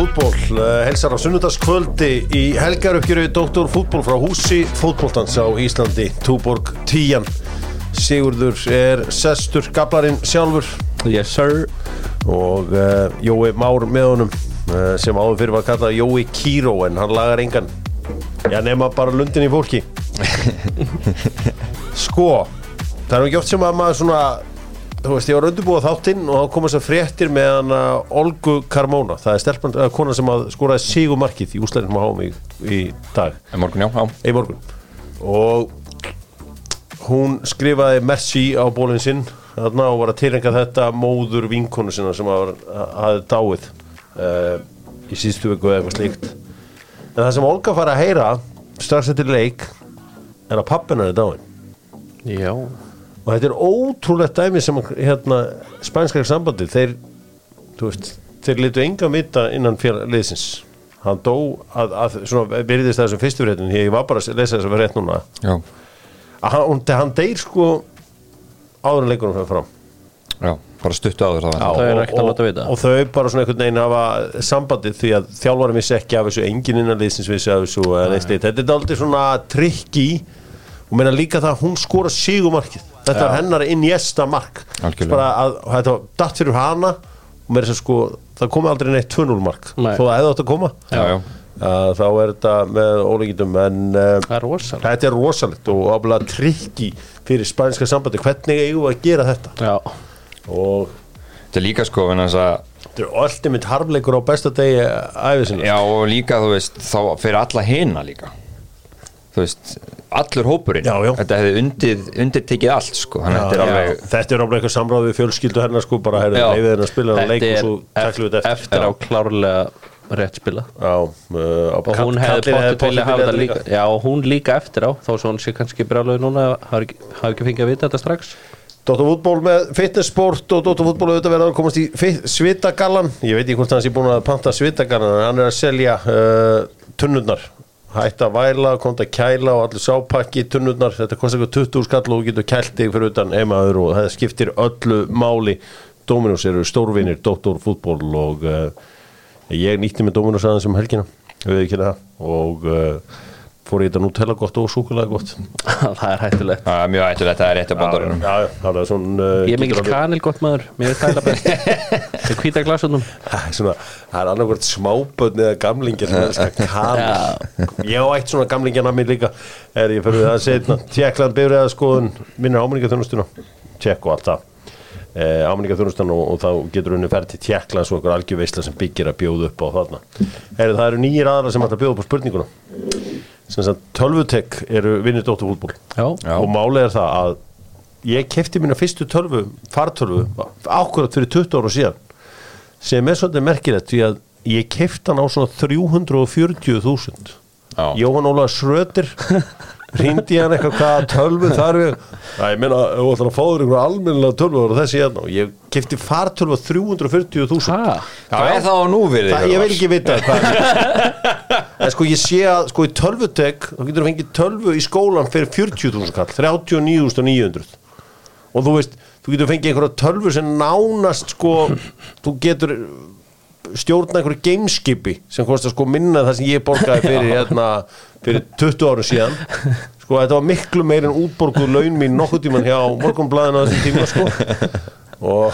Fútból uh, helsar á sunnudagskvöldi í helgaruppgjöru Dr. Fútból frá húsi fótbóltans á Íslandi Túborg 10 Sigurður er sestur gablarinn sjálfur. Yes sir. Og uh, Jói Már með honum uh, sem áður fyrir var kallað Jói Kíró en hann lagar engan. Já nema bara lundin í fólki. Sko það er ekki oft sem að maður svona þú veist ég var undirbúið þáttinn og þá komast að fréttir með hann Olgu Carmona. Það er stelpan, uh, kona sem að skoraði sigumarkið í úslæðinum á hámi í, í dag. En morgun, já, já. í morgun. Og hún skrifaði merci á bólinn sinn. Þarna og var að tilrenga þetta móður vinkonu sinna sem var, hafði dáið uh, í síðustu viku eða eitthvað slíkt. En það sem Olga fara að heyra strax eftir leik er að pappina er dáin Já og þetta er ótrúlegt dæmi sem hérna, spænskar sambandi þeir, þú veist, þeir litu enga vita innan liðsins. Hann dó að, að svona, byrðist þessum fyrstu fréttin, ég var bara að lesa þess að vera rétt núna. Já, að hann, hann deyr sko áður en leikunum fyrir fram. Já, bara stuttu áður það Já. og, og, og þau bara svona einhvern veginn hafa sambandið því að þjálfarum vissi ekki af þessu enginn innan liðsins vissi af þessu þetta er aldrei svona trikki og meina líka það að hún skora sigumarkið þetta var hennar inn í esta mark. Algjörlega. bara að þetta var datt fyrir hana og meira þess að sko það komi aldrei neitt 2-0 mark. Nei. þó það hefði átt að koma. Já, já. að þá er þetta með ólíkindum en uh, Það er þetta er rosalegt og ábúinlega trikki fyrir spænska sambandi hvernig eigum við að gera þetta? Já. Og Þetta er líka sko, en þess að þetta er ultimate harmleikur á besta degi æfisina Já, og líka, þú veist, þá fyrir alla hina líka veist, allur hópurinn. Já, já. Þetta hefði undir, undirtekið allt, sko. Að þetta er alveg þetta er ábúinlega eitthvað samráð við fjölskyldu hennar sko bara hefur Já. leifið hennar að spila hann leik og Þetta svo taklum við þetta eftir á klárlega rétt spila Já, uh, og hún hefði potið vilja hafa þetta líka. Já, og hún líka eftir á þó svo hún sé kannski brjálega núna hafa ekki, fengið að vita þetta strax. Dóttar fútból með fitnessport og Dóttar fútból auðvitað verður að komast í svitagallan ég veit ekki hvort hans er búin að panta svitagallan en hann er að selja uh, tunnurnar hætt að væla, komst að kæla og allir sápakki tunnurnar, þetta kostar eitthvað 20 skall og þú getur kælt þig fyrir utan heimaður og það skiptir öllu máli. Dominus eru stórvinir Dóttar fútból og uh, ég nýtti með Dominus aðeins um helgina og uh, fór í þetta Nutella gott og súkulega gott? Það er hættulegt. Það er mjög ættulegt, það er rétt að bándarinnum Já, já, það er svona uh, Ég er mikill kanil gott maður Mér er tæla best. Ég hvita glasunum Það er svona, það er annarkvært smábötn eða gamlingir sem elskar kanil. Ég á eitt svona gamlingjan að mér líka. Er ég fyrir það að segja Tjekkland byrjaði skoðun minnir ámenningaþjónustuna Tjekk og allt það eh, ámenningaþjónustan og, og þá getur henni ferð til Tjekklands og okkur algjörveisla sem byggir að bjóða upp á þarna. Heri, Það eru nýjir aðra sem ætla að bjóða upp á spurninguna. Sem sagt tölvutek eru vinnir dótturfútból og málið er það að ég kefti mína fyrstu tölvu fartölvu ákvörðat fyrir 20 ára síðan sem er svolítið merkilegt því að ég kefti hann á svona 340.000 Já. Jóhann Óla Schröter hrindi hann eitthvað hvaða tölvu þar við að ég meina, þú ætlar að fá þér einhverja almennilega tölvu og þessi hérna. Og ég kefti fartölvu á 340.000 ha, Hvað er það á núverið? Það, ég vil ekki vita En sko ég sé að sko í tölvutek þá getur þú fengið tölvu í skólan fyrir 40.000 kall, 39.900 og þú veist, þú getur fengið einhverja tölvu sem nánast sko þú getur stjórna einhverju gameskipi sem kostar sko minna það sem ég borgaði fyrir hérna, fyrir 20 árum síðan. Sko þetta var miklu meir en útborguð laun mín nokkuð tíman hjá morgunblæðinu á þessum tíma sko. Og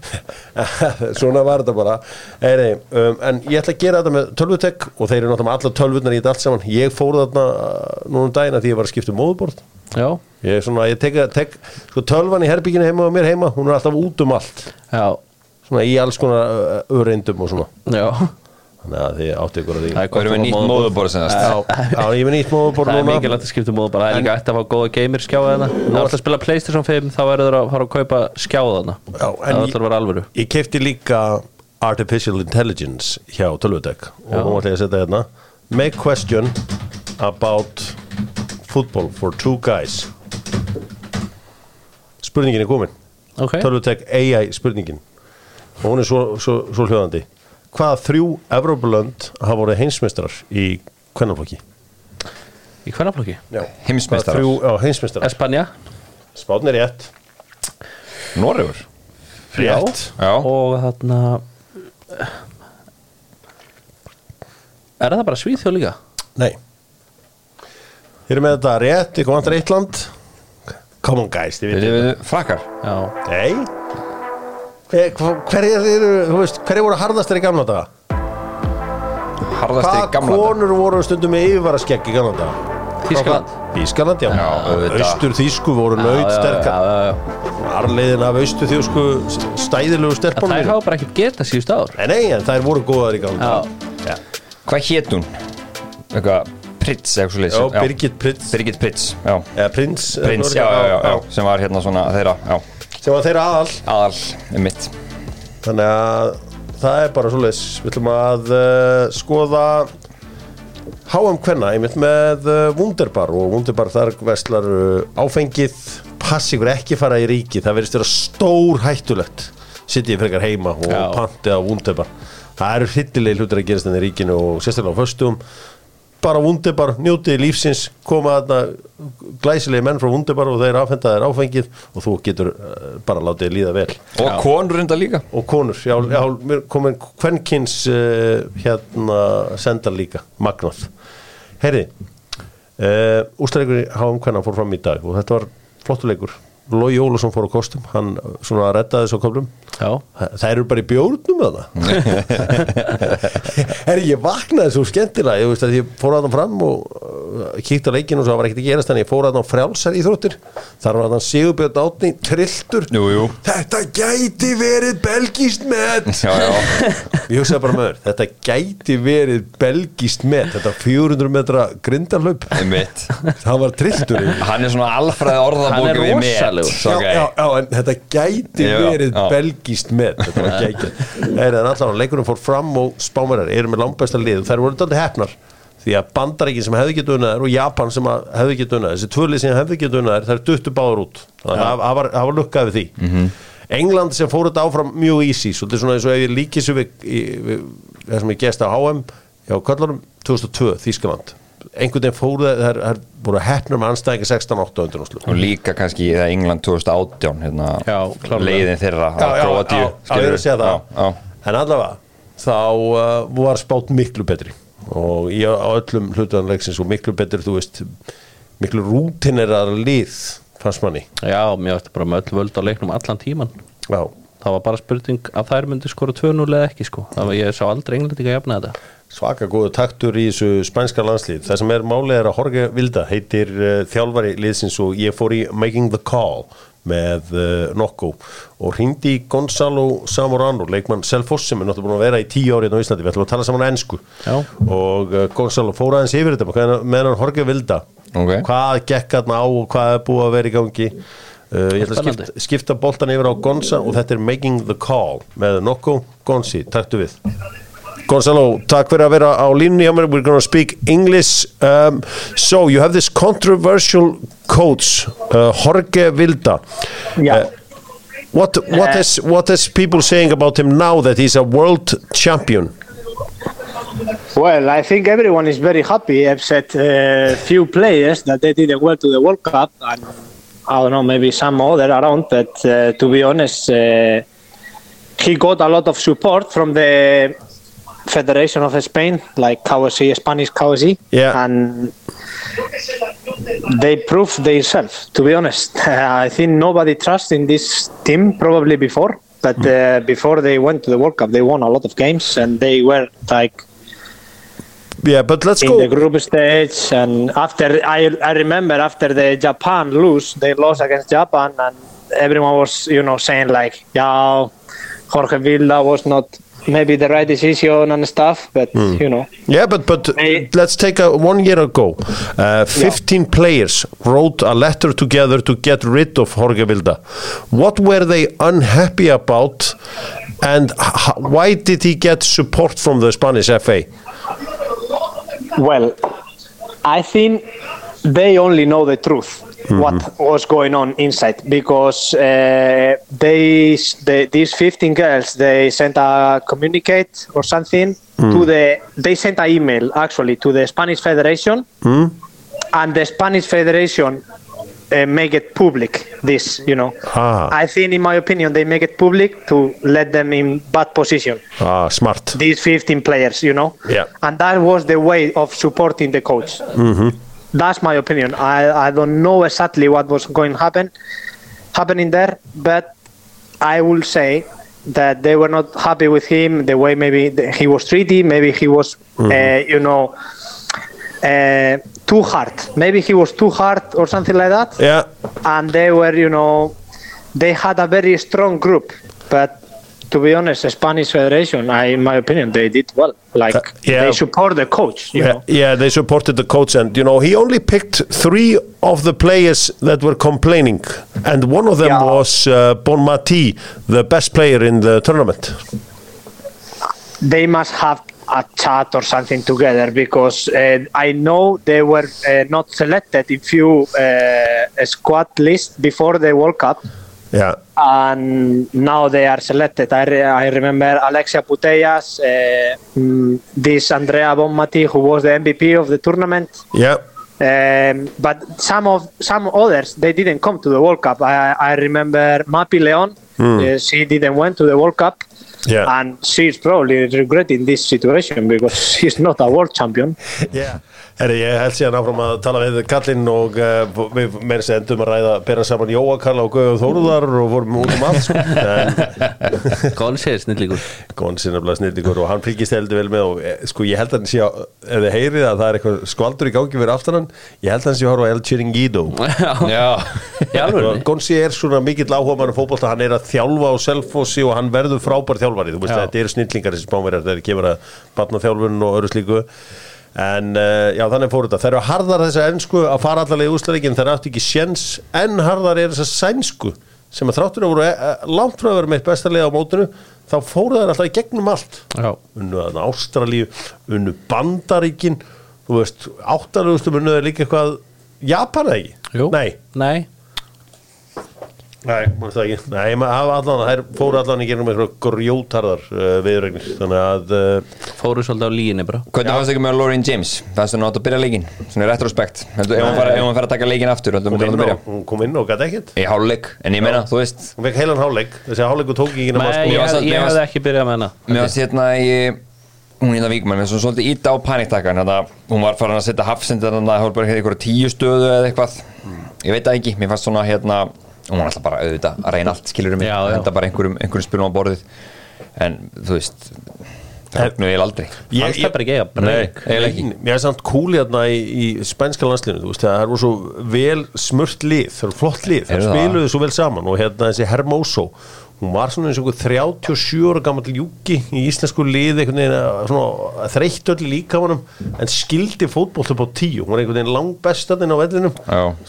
svona var þetta bara. Nei, um, en ég ætla að gera þetta með tölvutek og þeir eru náttúrulega allar tölvurnar í þetta allt saman. Ég fór þarna uh, núna um daginn að því ég var að skipta um móðuborð já, ég er svona, ég tek, tek sko tölvan í herbygginu heima og mér heima hún er alltaf út um allt. Já, svona í alls konar öreindum og svona. Já. Þannig að þið áttu ykkur að því. Það er nýtt móðuborð sem það já, já, ég er nýtt móðuborð Það er mikilvægt að skipta móðu bara Það er líka eftir að fá góða gamer skjáða þarna Ná ætla að spila Playstation 5 þá verður það að fara að kaupa skjáða þarna. Já, en Það ætlar að vera alvöru. ég kefti líka Artificial Intelligence hjá tölvutek og hún ætla að setja hérna. Make question about football for two guys. Spurningin er komin. Tölvutek AI spurningin og hún er svo, svo, svo hljóðandi. Hvaða þrjú Evrópulönd hafa voru heimsmestrar í kvennaflokki? í þrjú, já, heimsmestrar Espanja. Spátn er rétt. Noregur. Rétt. Já, og þarna Er það bara Svíþjóð líka? Nei. Þeir eru með þetta rétt, ykkur vantar eitt land. Come on guys, frakkar. Já. Nei Hver, hverjir eru, þú veist, hverjir voru harðastar í gamla daga? Harðasti Hvaða gamla dag. konur voru stundum með yfirvara skegg í gamla daga? Þískaland Þískaland, já. Austur þýsku voru nöyt sterkar. Arleiðin af austur þjósku stæðilegu sterpunum Þær hafa bara ekkert getað síðust ár. Nei, nei, en þær voru góðar í gamla daga. Hvað hét hún? Eitthvað Prits eitthvað svo já Birgit Pritz Birgit Prits, já. Eða Prins Prins, já, já, já, sem var hérna svona þeirra, já, Sem var þeirra aðal. Aðal, um mitt Þannig að það er bara svoleiðis. Við ætlum að uh, skoða HM Kvenna einmitt með uh, Wunderbar. Og Wunderbar þar veslar uh, áfengið passi ykkur ekki fara í ríki. Það verðist vera stór hættulegt sittið frekar heima og Já. pantið á Wunderbar. Það eru hryttilegi hlutir að gerast enn í ríkinu og sérstaklega á föstum bara Wunderbar, njótið lífsins koma þarna glæsilegi menn frá Wunderbar og þeir afhenda þér áfengið og þú getur uh, bara látið líða vel. Og konur enda líka. Og konur, já, já mér komin kvenkins uh, hérna sendar líka, magnað Heyri uh, ústæðleikur HM Kvenna fór fram í dag og þetta var flottuleikur Lói Jólusson fór á kostum, hann uh, svona reddaði þessu á köflum. Já. Það eru bara í bjórnum með það. Herri, ég vaknaði svo skemmtilega Ég veist að ég fór að hann fram og uh, kíkti á leikinu og svo var ekkert að gerast Þannig ég fór að hann frjálsar í þróttir Þar var hann Sigurbjörn Átni trilltur. Jú, jú. Þetta gæti verið belgíst með Já, já, Ég hugsaði bara með þér Þetta gæti verið belgíst með Þetta 400 metra grindarlaup mitt Það var trilltur. Hann er svona alfræði Hann orðabók er við met svo já, já, já, en þetta gæti Já, verið já. belgíst með þetta var gækið Það er allavega, leikurinn fór fram og spámarar eru með langbæsta lið. Þær voru dálítið hefnar því að bandaríkin sem hefði getið unnaðar og Japan sem að hefði getið unnaðar þessi tvöli sem hefði getið unnaðar þær duttu báður út. Þannig að það- var, var lukkað við því. Mhm. England sem fór þetta áfram mjög easy svo þetta er svona eins og ef ég líkið svo við, í- við það sem ég gesta á HM já, kallarum 2002, Þískaland einhvern veginn fóru það, þær, þær voru hefnur með anstæðingi 16-8 undir náttúrulega Og líka kannski í það England 2018 hérna, Já, klárlega. leiðin þeirra já, já, er að já. en allavega þá uh, var spátt miklu betri. Og ég á öllum hlutanleiksins og miklu betri, þú veist miklu rútinerar lið fannst manni. Já, mér varst bara með öll völd á leiknum allan tíman já, Það var bara spurning að þær myndi skora 2-0 eða ekki sko. Það var ég sá aldrei englendinga jafna þetta. Svaka góðu taktur í þessu spænska landslið. Það sem er málið er að Jorge Vilda heitir uh, þjálfari liðsins og ég fór í Making the Call með uh, Nokko og hringdi í Gonzalo Zamorano leikmann Selfoss sem er náttúrulega búin að vera í tíu árið á Íslandi, við ætlum að tala saman á ennsku Já. og uh, Gonzalo fór aðeins yfir þetta með- með hann Jorge Vilda. Ok. hvað gekk hann á og hvað er búið að vera í gangi uh, ég ætla að skipta, skipta boltan yfir á Gonza og þetta er Making the Call með Nokko Gonzi, taktu við Gonzalo, takk fyrir að vera á línni hjá mér. We're going to speak English. Um, so, you have this controversial coach, uh, Jorge Vilda. Yeah. Uh, what what is what is people saying about him now that he's a world champion? Well, I think everyone is very happy, except a few players that they didn't well to the World Cup, and I don't know, maybe some other around. But uh, to be honest, uh, he got a lot of support from the Federation of Spain, like KOC, Spanish KOC, Yeah. and they proved themselves. To be honest, I think nobody trusts in this team probably before. But uh, before they went to the World Cup, they won a lot of games, and they were like Yeah, but let's in go. the group stage and after I, I remember after the japan lose they lost against japan and everyone was you know saying like yeah jorge vilda was not maybe the right decision and stuff but you know Yeah, but but Hey. let's take a one year ago. Uh, Fifteen players wrote a letter together to get rid of Jorge Vilda. What were they unhappy about, and why did he get support from the Spanish FA? Well i think they only know the truth mm-hmm. what was going on inside because uh, they, the, these 15 girls they sent a communicate or something to mm. the they sent an email actually to the spanish federation. Mm. And the spanish federation uh, make it public. This, you know, Ah. I think, in my opinion, they make it public to let them in bad position. ah, smart These 15 players, you know, Yeah. and that was the way of supporting the coach. That's my opinion. I, I don't know exactly what was going to happen happening there, but I will say that they were not happy with him the way maybe he was treated. Maybe he was, uh, you know, uh, too hard. Maybe he was too hard or something like that. yeah. And they were, you know, they had a very strong group. But to be honest, the Spanish Federation, I, in my opinion, they did well. Like Uh, yeah. they support the coach. Yeah, know. yeah, they supported the coach, and you know he only picked three of the players that were complaining, and one of them Yeah. was uh, Bon Mati, the best player in the tournament. they must have a chat or something together because uh, I know they were uh, not selected in few uh, squad list before the World Cup Yeah, and now they are selected. I, re- I remember Alexia Putellas, uh, mm, this Andrea Bonmati who was the MVP of the tournament. yeah, Um, but some of some others they didn't come to the World Cup. I, I remember Mapi Leon. uh, she didn't went to the World Cup. Yeah. And she's probably regretting this situation because she's not a world champion. yeah. Herri, ég held síðan áfram að tala við Kallinn og uh, við sem endum að ræða bera saman Jóa Karla og Guðjóð Þóruðar og vorum út um allt sko. Gonsi er snillíkur Gonsin er bara snillíkur og hann fylgist heldur vel með og eh, sko ég held að hann sé að ef þið heyrið að það er eitthvað skvaldur í gangi fyrir aftan hann, ég held að hann sé að horfa á El Chiringuito. Og Gonsi er svona mikill áhuga mann fótbolta, hann er að þjálfa á selfossi og hann verður frábær þjálfari. Þú veist Já. þetta eru snillingar að en uh, já þannig fór þetta. Þeir eru harðar þessa ennsku að fara allavega í úslaríkin þeir áttu ekki sjens en harðar er þessa sænsku sem að þráttur að voru uh, langt frá að vera meitt besta liða á mótinu þá fóru þeir alltaf í gegnum allt. Já. unnu að Ástralíu, unnu Bandaríkin. Þú veist, áttalugustum unnu þeir líka eitthvað Japan eða ekki? Jú. Nei, Nei, Nei, maður það ekki. Nei, maður hafa allan, þær fóru allan í gegnum eitthvað grjótarðar uh, viðregnir Þannig að, uh, fóru svolítið á líginni bara. Hvernig fannst ekki með Lauren James? Fannst þú nátt að byrja leikin? Svona í retrospekt. Heldur, ef hún fara- hún fer að taka leikin aftur heldur hún, hún inn að á, byrja? hún kom inn og gæti ekkert. Í hálfleik, en ég meina, þú veist Hún fekk heilan hálfleik, þessi hálfleiku tók ekki nema Nei, sko, ég, var samt- ég hefði ekki byrjað með hérna í hún hérna Víkmann, mér var svolítið íta á paniktakkan hérna, hún var farin að setja hafsendir þannig að það var bara hérna einhverja tíu stöðu eða eitthvað. Ég veit það ekki, mér fannst svona hérna hún var alltaf bara auðvitað að reyna allt skilur mig, Já, já. enda bara einhverjum, einhverjum spilum á borðið. En þú veist það höfnu ég aldrei. Ég- ekki eiga Nei, Mér er samt cool hérna í, í spænska landslinu það er svo vel smurt lið það eru flott lið, það? spiluðu svo vel saman og hérna þessi Hermoso hún var svona eins og einhver 37 ára gammal júki í íslensku lið einhvern veginn að svona þreytt öll í líkamanum en skildi fótboll upp á tíu. Hún var einhvern veginn langbestaðinn á vellinum.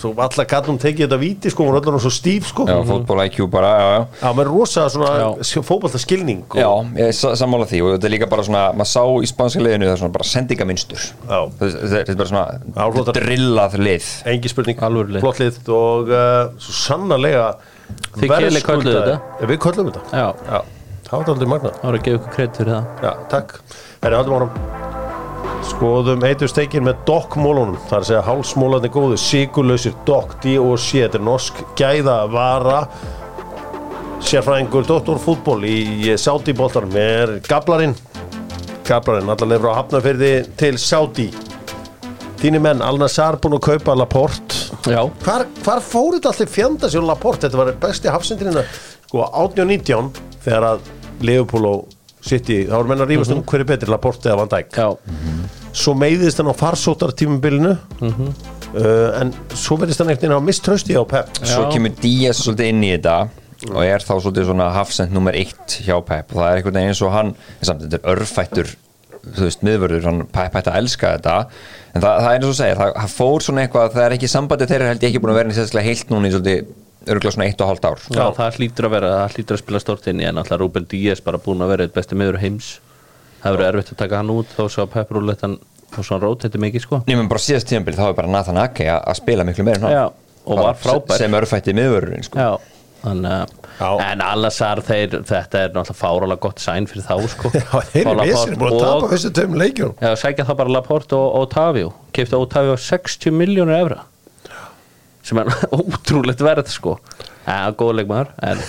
Svo alla gattum tekið þetta víti sko, hún var allan svo stíf sko. Já, fótból IQ bara, já, já. Já, maður er rosa svona fótbolta skilning Já, ég er sa- sammála því. Og þetta er líka bara svona, maður sá í spanska liðinu það er svona bara sendingaminstur Já. þetta er bara svona drillað lið. Engi spurning, flott lið. Og uh, svo sannarlega Þið Keli kölluðu þetta? Við köllum þetta. Já, Já, það var aldrei magnað. Það var að gefa ykkur kredd fyrir það. Já, takk. Herri, haldum áram Skoðum heitur steikir með dokkmólunum. Það er að segja hálsmólandi góðu Sigurlausir dokk, D og C. Þetta er norsk gæða vara Sérfræðingur Dóttorfútból í Sáti-boltanum er Gablarinn. Gablarinn, allavega frá Hafnarfyrði til Sáti Þínir menn, Al-Nassar búin að kaupa Laporte. Já, Hvar, hvar fór þetta allir fjandast Jón Laporte? Þetta var besti hafsendurinn sko 18 og 19 þegar að Leopold og City, þá voru menn að rífast um hverju betri Laporte eða Van Dijk. Já, svo meiðist hann á farsóttar tímabilinu uh, en svo verðist hann eitthvað að miströsti á Pep. Svo Já. kemur Díaz svolítið inn í þetta og er þá svolítið svona hafsend nummer eitt hjá Pep. Og það er einhvern veginn eins og hann samt þetta er örfættur þú veist, miðvörður, hann Pep hætti að elska þetta en það, það er eins og segir, það, það fór svona eitthvað, það er ekki sambandi þeirra held ég ekki búin að vera sérstaklega heilt núna í svolítið örgulega svona eitt og hálft ár já, það hlýtur að vera það hlýtur að spila stort inn en alltaf Ruben Díaz bara búin að vera eitt besti miður heims það verður erfitt að taka hann út þó svo að Pep Rúletan og svona rót þetta mikið sko Nefnum bara síðast tíðanbíl þá er bara Nathan Ake að spila miklu meira en hann Já, og var frábær. sem örfætti miðvörðurinn sko. Já, þannig að. En Al-Nassar, þeir, þetta er náttúrulega fáralega gott sæn fyrir þá sko. Já, þeir eru Laporte vissin, búin að tapa þessu tveim leikjum. Já, sækja það bara Laporte og Otavio Kifta Otavio 60 miljónur evra. Sem er ótrúlegt verð sko ja, góð leikmaður en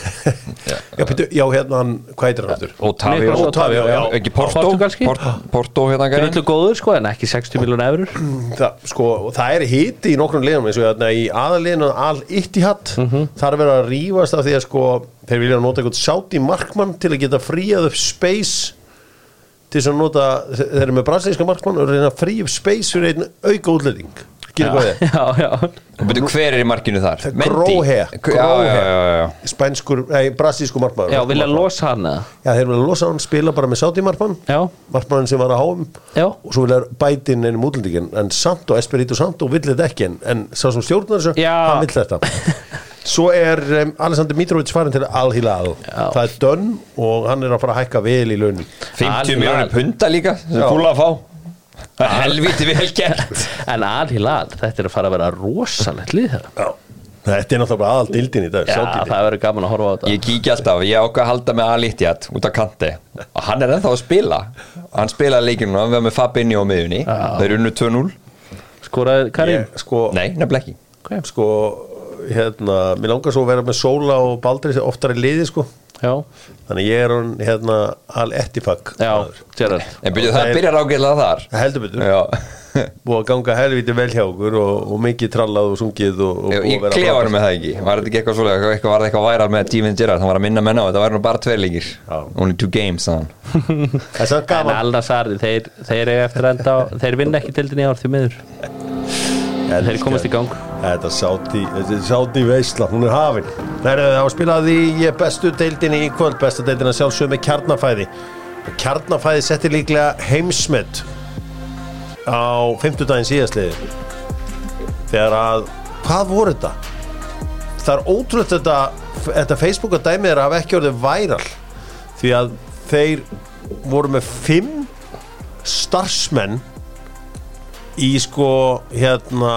Já, pítu, já, hérna hann, hvað heitir hann aftur? Otavio, Otavio, já. ekki Porto Portugalski? Porto, Porto hérna gæinn. drullu góður sko en ekki 60 miljónu eurur Það, sko, það er hiti í nokkrum liðum eins og hérna í aðaliðinu al Ittihad Mhm. þar er verið að rífast af því að sko þeir vilja nota eitthvað sátt í markmann til að geta fríað upp space til þess að nota, þeir eru með brasilíska markmann og reyna fríða upp space fyrir einn auka útlending Gera hvað þið? já, já, Og byrju, hver er í markinu þar? Gróhe. Já, já, já, já, já. Spænskur, nei, brasilísku markmann já vilja losa hann Já, þeir vilja losa hann, spila bara með sátt í markmann já, markmann sem var að háum Já. og svo vilja bæti inn einum útlendingin en Santo, Espirito Santo vill þetta ekki en, en sá sem stjórnar þessu, Já. hann vill þetta svo er um, Alessandr Mitrovic farin til Al-Hilal það er dönn og hann er að fara að hækka vel í launum 50 Al-Hilal. miljónir punta líka sem Já. kúla að fá helviti vel gert. En Al-Hilal þetta er að fara að vera rosalegt lið þeirra Já. þetta er náttúrulega bara aðal dildin í dag já, Saudi-deild. það verður gaman að horfa á þetta. Ég kíkja alltaf, ég ákvað að halda með Alitjad út af kanti. Og hann er ennþá að spila. Hann spilaði leikinu, hann var með Fabinho á miðunni þeir eru unnu 2-0 skoraði Karim? Ég, sko, Nei, nefnilega ekki. Okay. sko hérna, mér langar svo að vera með Sóla og Baldri oftar í liði sko. Já, þannig ég er hann hérna Gerard. En byrju, það byrjar ágæðlega þar. Heldur Já, búið að ganga helviti vel hjá okkur og, og mikið trallað og sungið og, og Ég- frábært. með það ekki? Var þetta ekki eitthvað svolega, eitthvað var það eitthvað væral með Steven Gerrard, hann var að minna menna á þetta. Var nú bara tveir leikir. Only two games, Það er en gaman. Al-Nassar, þeir, þeir eru eftir enda á, þeir vinna ekki tildin í ár því miður. Þeir komast í gang Þetta er er sáti veisla, hún er hafin. Það er að spilaði í bestu deildinni í kvöld Bestu deildina sjálfsögum með kjarnafæði. Og Kjarnafæði setti líklega heimsmet á 50 daginn síðastliði Þegar að, hvað voru þetta? Það er ótrúlega þetta Þetta Facebook að dæmið er hafa ekki orðið væral. Því að þeir voru með fimm starfsmenn í sko hérna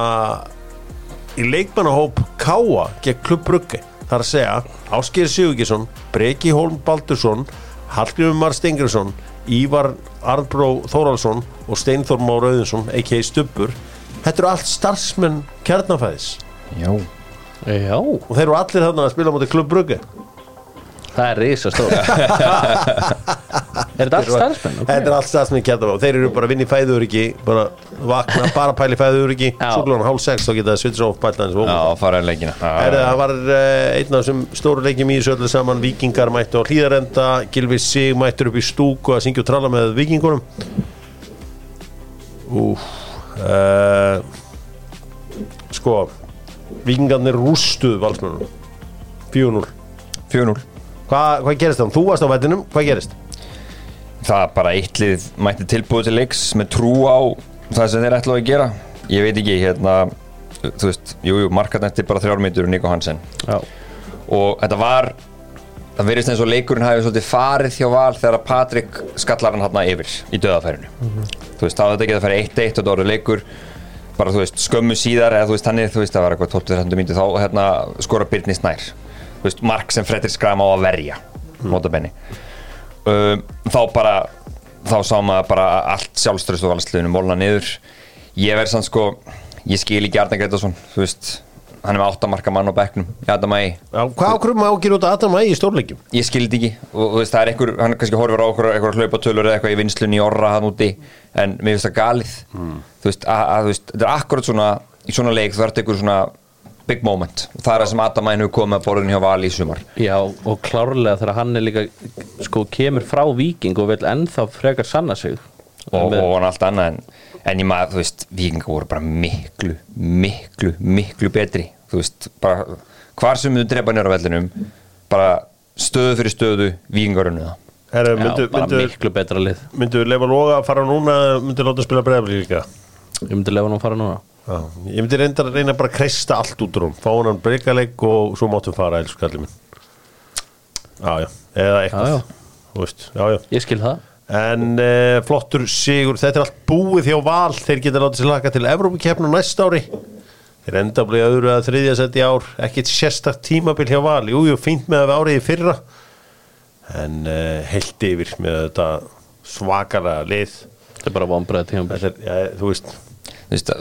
í leikmannahóp Káa gegn Klubb Brugge. Þar að segja Ásker Sigurgesson Breki Holm Baldursson Hallgrimur Mar Stengriðsson Ívar Arnbró Þóraldsson og Steinþór Már Auðinsson a.k.a. Stubbur þetta eru allt starfsmenn kjarnafæðis. Já. Já, og þeir eru allir þarna að spila mútið Klubb Brugge. Það er risa stór er þetta allt starfsmenn? þetta er allt starfsmenn kjarnafæðis og þeir eru bara að vinna í fæðuriki bara vakna, bara pæli fæðuriki Já. svo klúan hálf sex þá geta það svitsa of pæltanis og Já, fara í leikina. Það var uh, einn af þessum stóru leikjum í þessu öllu saman. Víkingar mættu á hlýðarenda Gilvi Sig mættur upp í stúku að syngja og tralla með Víkingunum. Úf uh, Sko Víkingarnir rústuð valsmönunum 4-0 4-0 Hva, Hvað gerist það? Þú varst á vellinum, hvað gerist? Það bara eitt lið mætti tilbúið til leiks með trú á það sem þeir ætlaðu að gera. Ég veit ekki, hérna þú veist, jú, jú, markarnætti bara þrjármyndur Nico Hansen. Já, og þetta var það verðist eins og leikurinn hafi svolítið farið hjá val þegar Patrik skallar hann hann yfir í döðafærinu þú veist, þá þetta ekki að fara 1-1 og það voru leikur. Bara þú veist, skömmu síðar eða þú veist, þannig, þú veist, það var eitthvað 12-13 mínútur þá hérna skora Byrni Snær. Þú veist, mark sem Fredrik Skram á að verja notabenni um, þá bara þá sá maður bara allt sjálfströðst og valsliðinu mólna niður. Ég verð sann sko ég skil ekki Arne Gretarsson þú veist, hann er með áttamarka mann á Adamæi Já, hvað ákveðum maður ákveður út að Adam Ægi í stórleikjum? ég skildi ekki. Og þú veist það er einhver, hann kannski horfir á okkur eitthvað hlaupatölur eða eitthvað í vinslunni í orra hann úti en mér finnst það galið. Þú veist, að, að, þú veist, þetta er akkurat svona í svona leik þú ert einhver svona big moment. Og það er það sem Adamæn hefur komið að borðin hjá Vali í sumar. Já, og klárlega þegar hann er líka sko kemur frá Víking og vil ennþá frekar sanna sig. Og, og hann allt annað en, en ég maður, þú veist, vikingar voru bara miklu, miklu, miklu betri. Þú veist, bara hvar sem þú drepa nýra vellinum bara stöðu fyrir stöðu vikingar unnu það. Herru, já, myndu, bara myndu, miklu betra lið. myndu lefa loga að fara núna myndu láta spila breyfli líka? Ég myndi lefa hann að fara núna Já, ég myndi reynda að reyna bara að kreista allt út úr hún fá hann breykaleg og svo máttum fara elsku kallið minn. Já, já, eða eitthvað. Já, Þú veist, já, já. Ég skil það. En uh, flottur sigur, þetta er allt búið hjá Val. Þeir geta látið sér laka til Evrópukeppnu næst ári. Þeir enda að bli öðru að þriðja sett í ár. Ekkert sérstakt tímabil hjá Val. Jú, jú, fínt með að við árið í fyrra. En uh, heilt yfir með þetta svakalega lið. Þetta er bara vonbreið tíma Þetta er, já, þú veist. Þú veist,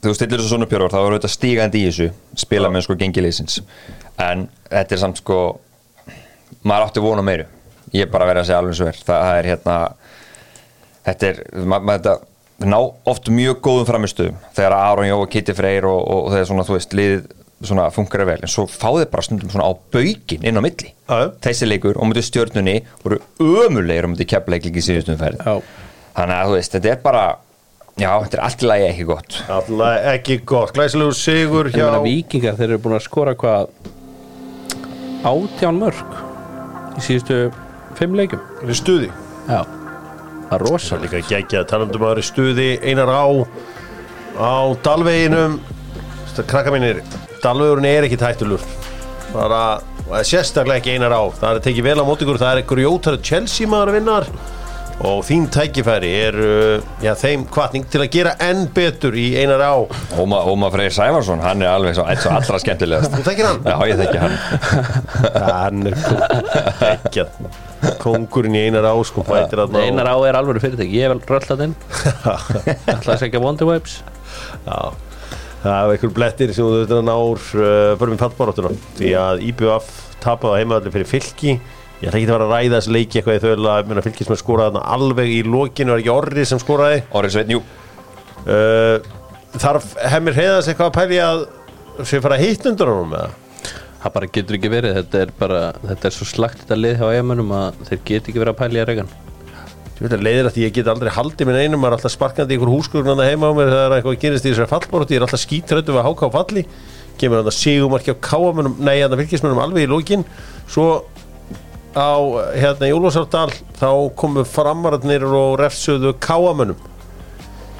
þú stillir þessu svona pjörvar þá er þetta stígandi í þessu spila með sko gengileysins en þetta er samt sko maður átti vona meiru. Ég er bara að vera að segja alveg svo verð það er hérna þetta er, maður ma þetta ná oft mjög góðum framistuðum þegar Aron Jó og Kitty Freyr og, og, og þegar svona þú veist liðið svona funkar vel. En svo fá þeir bara stundum svona á baugin inn á milli. Já. þessi leikur og mútið stjörnunni voru ömulegir og mútið keppleikling í síðustum ferð Já. þannig að þú veist, þetta er bara já, þetta er allt í lagi ekki gott. Alltaf ekki gott, glæsilegur sigur hjá meina vikingar, þeir eru búin að skora hvað? Átján mörg í síðustu fimm leikum í stuði. Já, það er rosa líka geggja talandum að vera í stuði einar á á Dalveginum. Þetta krakka mínir Dalvegurinn er ekki tættulur bara, og það er sérstaklega ekki einar á. Það er tekið vel á mót ykkur, það er ykkur jótar Chelsea maður vinnar og þín tækifæri er uh, já, þeim kvartning til að gera enn betur í einar á. Óma, Óma Freyr Sævarsson, hann er alveg svo, eins og allra skemmtilegast. Þú þekkir hann? Já, ég þekki hann. Hann er geggjað. Kongurinn í einar á sko mætir þarna og- Einar á er alveg fyrirtæki, ég er vel röllat inn ætla að segja Wonder Wipes. Já, það er einhver blettir sem þú þurftir að ná úr uh, fyrir með fallbaráttuna því að IBF tapaði á heimaðalli fyrir fylki ég ætla ekki að vera að ræða þessi leiki eitthvað í þau að fylkis með skoraði þarna alveg í lokinu var ekki orri sem skoraði? Orri Sveinn, jú. Uh, þarf hemmir heiðast eitthvað að pæli að sem fara að hitt undir honum eða? Það bara getur ekki verið, þetta er bara þetta er svo slagt þetta lið hjá eigamönnum að þeir get ekki verið að pæla í að regan að leiðir að því ég get aldrei haldið minn einum maður er alltaf sparkandi í einhver húsgögn heima á mér þegar eitthvað gerist í þessari fallbarótti ég er alltaf skítrættu við að háka á falli. Kemur hann að sigumarki á káamönum nei, að fylgismönum alveg í lókin svo á hérna í Úlfarsárdal þá komu framararnir og refsuðu káamönum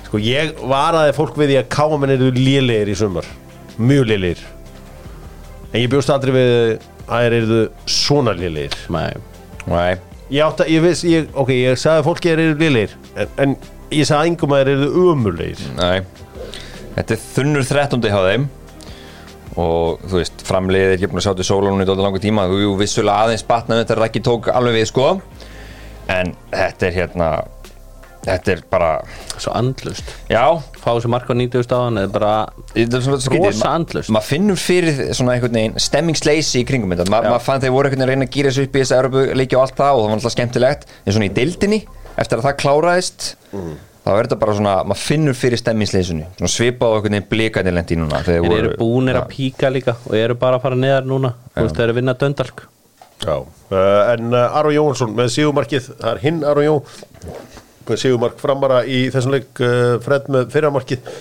sko ég varaði fólk við því að káamenn eru lélegir í sumar. Mjög lélegir. En ég bjóst aldrei við að þeir eru svona lélegir. Nei, Nei, Ég átta, ég veist, ég, ok, ég sagði að fólki er eru liðleir en, en ég sagði engum að þeir eru umurleir nei. Þetta er þunnur 13. hjá þeim og þú veist, framliðið er ekki búin að sjá til sólunum í dóttir langa tíma. Og jú, vissulega aðeins batnaði þetta Rækki tók alveg við sko. En þetta er hérna þetta er bara, svo andlust já. Fá þessu marka á 90 stáðan eða bara þetta er svona skrítið, Rosa ma- andlaust. maður finnur fyrir svona einhvern veginn stemmingsleysi í kringum þetta, Ma, maður fann þeir voru einhvern veginn að reyna að gýra þessu upp í þessu Európa-leiki og allt það og það var alltaf skemmtilegt. En svona í deildinni, eftir að það kláraðist þá er þetta bara svona maður finnur fyrir stemmingsleysinu, svona svipað á einhvern veginn blikandi lendi núna Þeir eru búnir Já. að píka líka og eru bara að fara neðar núna Þú veist, þeir eru að vinna döndalk. Já, uh, en uh, Aron Jónsson með sigumarkið, það er hinn Aron Jó með sigumark framara í þessum leik uh, Fred með fyrramarkið.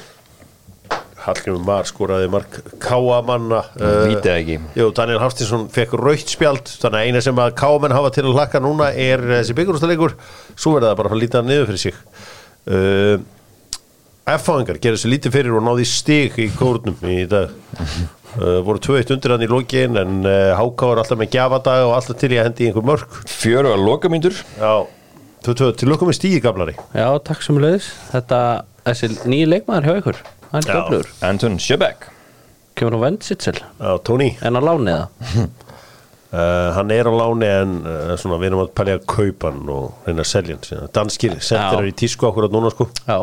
Hallgrimur Mar skoraði mark Káamanna uh, Vítið ekki. Jú, Daniel Hafstinsson fekk raukt spjald þannig að eina sem að Káamenn hafa til að hlakka núna er þessi byggjurústaleikur svo verða það bara að líta niður fyrir sig uh, F-fáingar gerðu sér lítið fyrir og náði stig í kórnum í dag. Uh, voru 2-1 undir hann í lokin en uh, Háká er alltaf með gjafadag og alltaf til í að hendi í einhver mörg fjöru að lokamyndur Já, 2-2 til okkur með stígi gamlari. Já, takk sem leiðis Þetta, þessi nýji leikmaður hjá ykkur Já. Anton Sjöbeck Kemur á Vendsitsel Já, Tony. En á láni það uh, hann er á láni en uh, svona, við erum að pælja að kaupa hann og reyna að selja hann danskir sendir Já. í tísku okkur að núna sko. Já,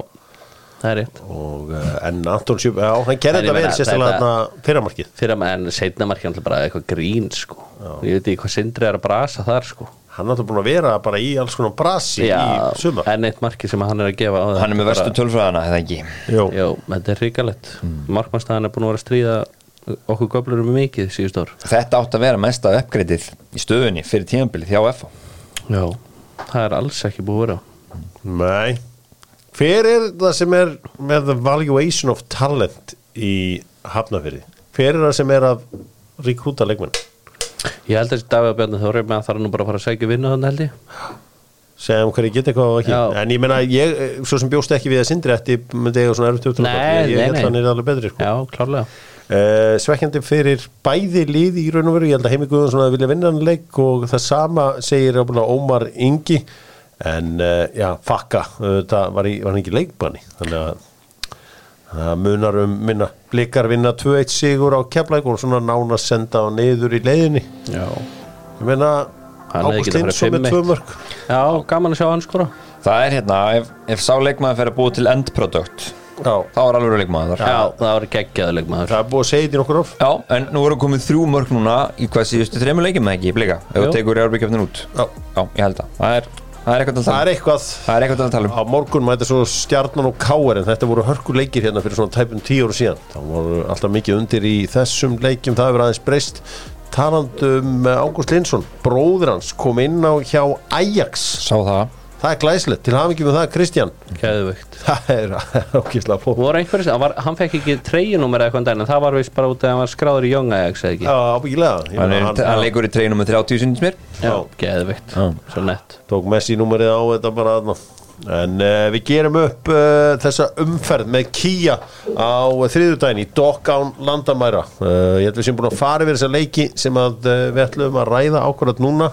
það er rétt. Og, uh, en Anton Sjöp, já, hann gerði þetta vel sérstaklega þarna fyrramarkið. Fyrir að en setna markið hann bara eitthvað grín sko. Ég veit ekki hvað sindri er að brasa þar sko. Hann er búin að vera bara í alls konar brasi í sumar. en eitt markið sem hann er að gefa á það hann er með verstu tölfræðana, eða ekki? Jó. Jó, þetta er ríkalett mm. Markmannstæðan er búin að vera að stríða okkur göflurum mikið síðust ár þetta átt að vera mesta uppgreitið í stöðunni fyrir tímabilið hjá FH Já, það er alls ekki búið að vera Nei Hver er það sem er með the valuation of talent í hafnafyrði? Hver er það sem er að rekrúta leikmenn? Ég held að þessi Davíð Bjarni Þóri með að það er nú bara að fara að segja vinnu þannig held ég Segjum hverju geta eitthvað og ekki Já. En ég meina, ég, eh, svo sem bjóst ekki við að sindri eftir myndi eiga svona erfitt upptökum Nei, Ég, ég held að hann er alveg betri sko. Já, klárlega uh, Svekkjandi fyrir bæði lið í raun og veru. Ég held að Heimi Guðun svona vilja vinna hann leik og það sama segir ábúinlega Ómar Ingi. En uh, já, fakka Það var, í, var hann ekki leikbanni Þannig að munar um minna Blikar vinna 2-1 sigur á keflæk og svona nána senda á neyður í leiðinni. Já, Ég meina Ágúst Lindsson með 5-1. tvö mörg Já gaman að sjá hann skora. Það er hérna, ef, ef sá leikmaður fer að búa til endprodukt Já. það var alveg leikmaður. Þar Já, það var geggjaðuleg maður Það er búið að segja þetta í nokkur of Já, en nú erum komið þrjú mörg núna í hvað síðustu þreymur leikjum eða ekki, blika? Ef Jú. þú tekur Európa-kjöfnin út. Já. Já, ég held að. Það er, það er eitthvað að Það tala er um. eitthvað Það er eitthvað að tala um. Á morgun mæta svo stjarnan og káer en þetta voru hörku leikir hérna fyrir svona tæpum tíu ára síðan. Það voru alltaf mikið undir í þessum leikjum það hefur aðeins breyst. Talandum Ágúst Linsson bróður hans kom inn á hjá Ajax. Sá það það er glæslegt, til ekki með það Kristján. Geðvögt það er okkislega flott. Voru einhverjum, hann, var, hann fekk ekki treyjunúmer eða eitthvað en daginn en það var vist bara út að hann var skráður í Young Ajax eða ekki? Já, ábyggilega. Ég Hann, meina, er, hann leikur í treinum með 30 sinni mér Já, geðvögt, Já. svo nett. Tók Messi númerið á þetta bara þarna. en uh, við gerum upp uh, þessa umferð með Kia á þriðudaginn í Dockán Landamæra. Uh, ég held við sem búin að fara yfir þessa leiki sem að uh, við ætlum að ræða ákvarðat núna.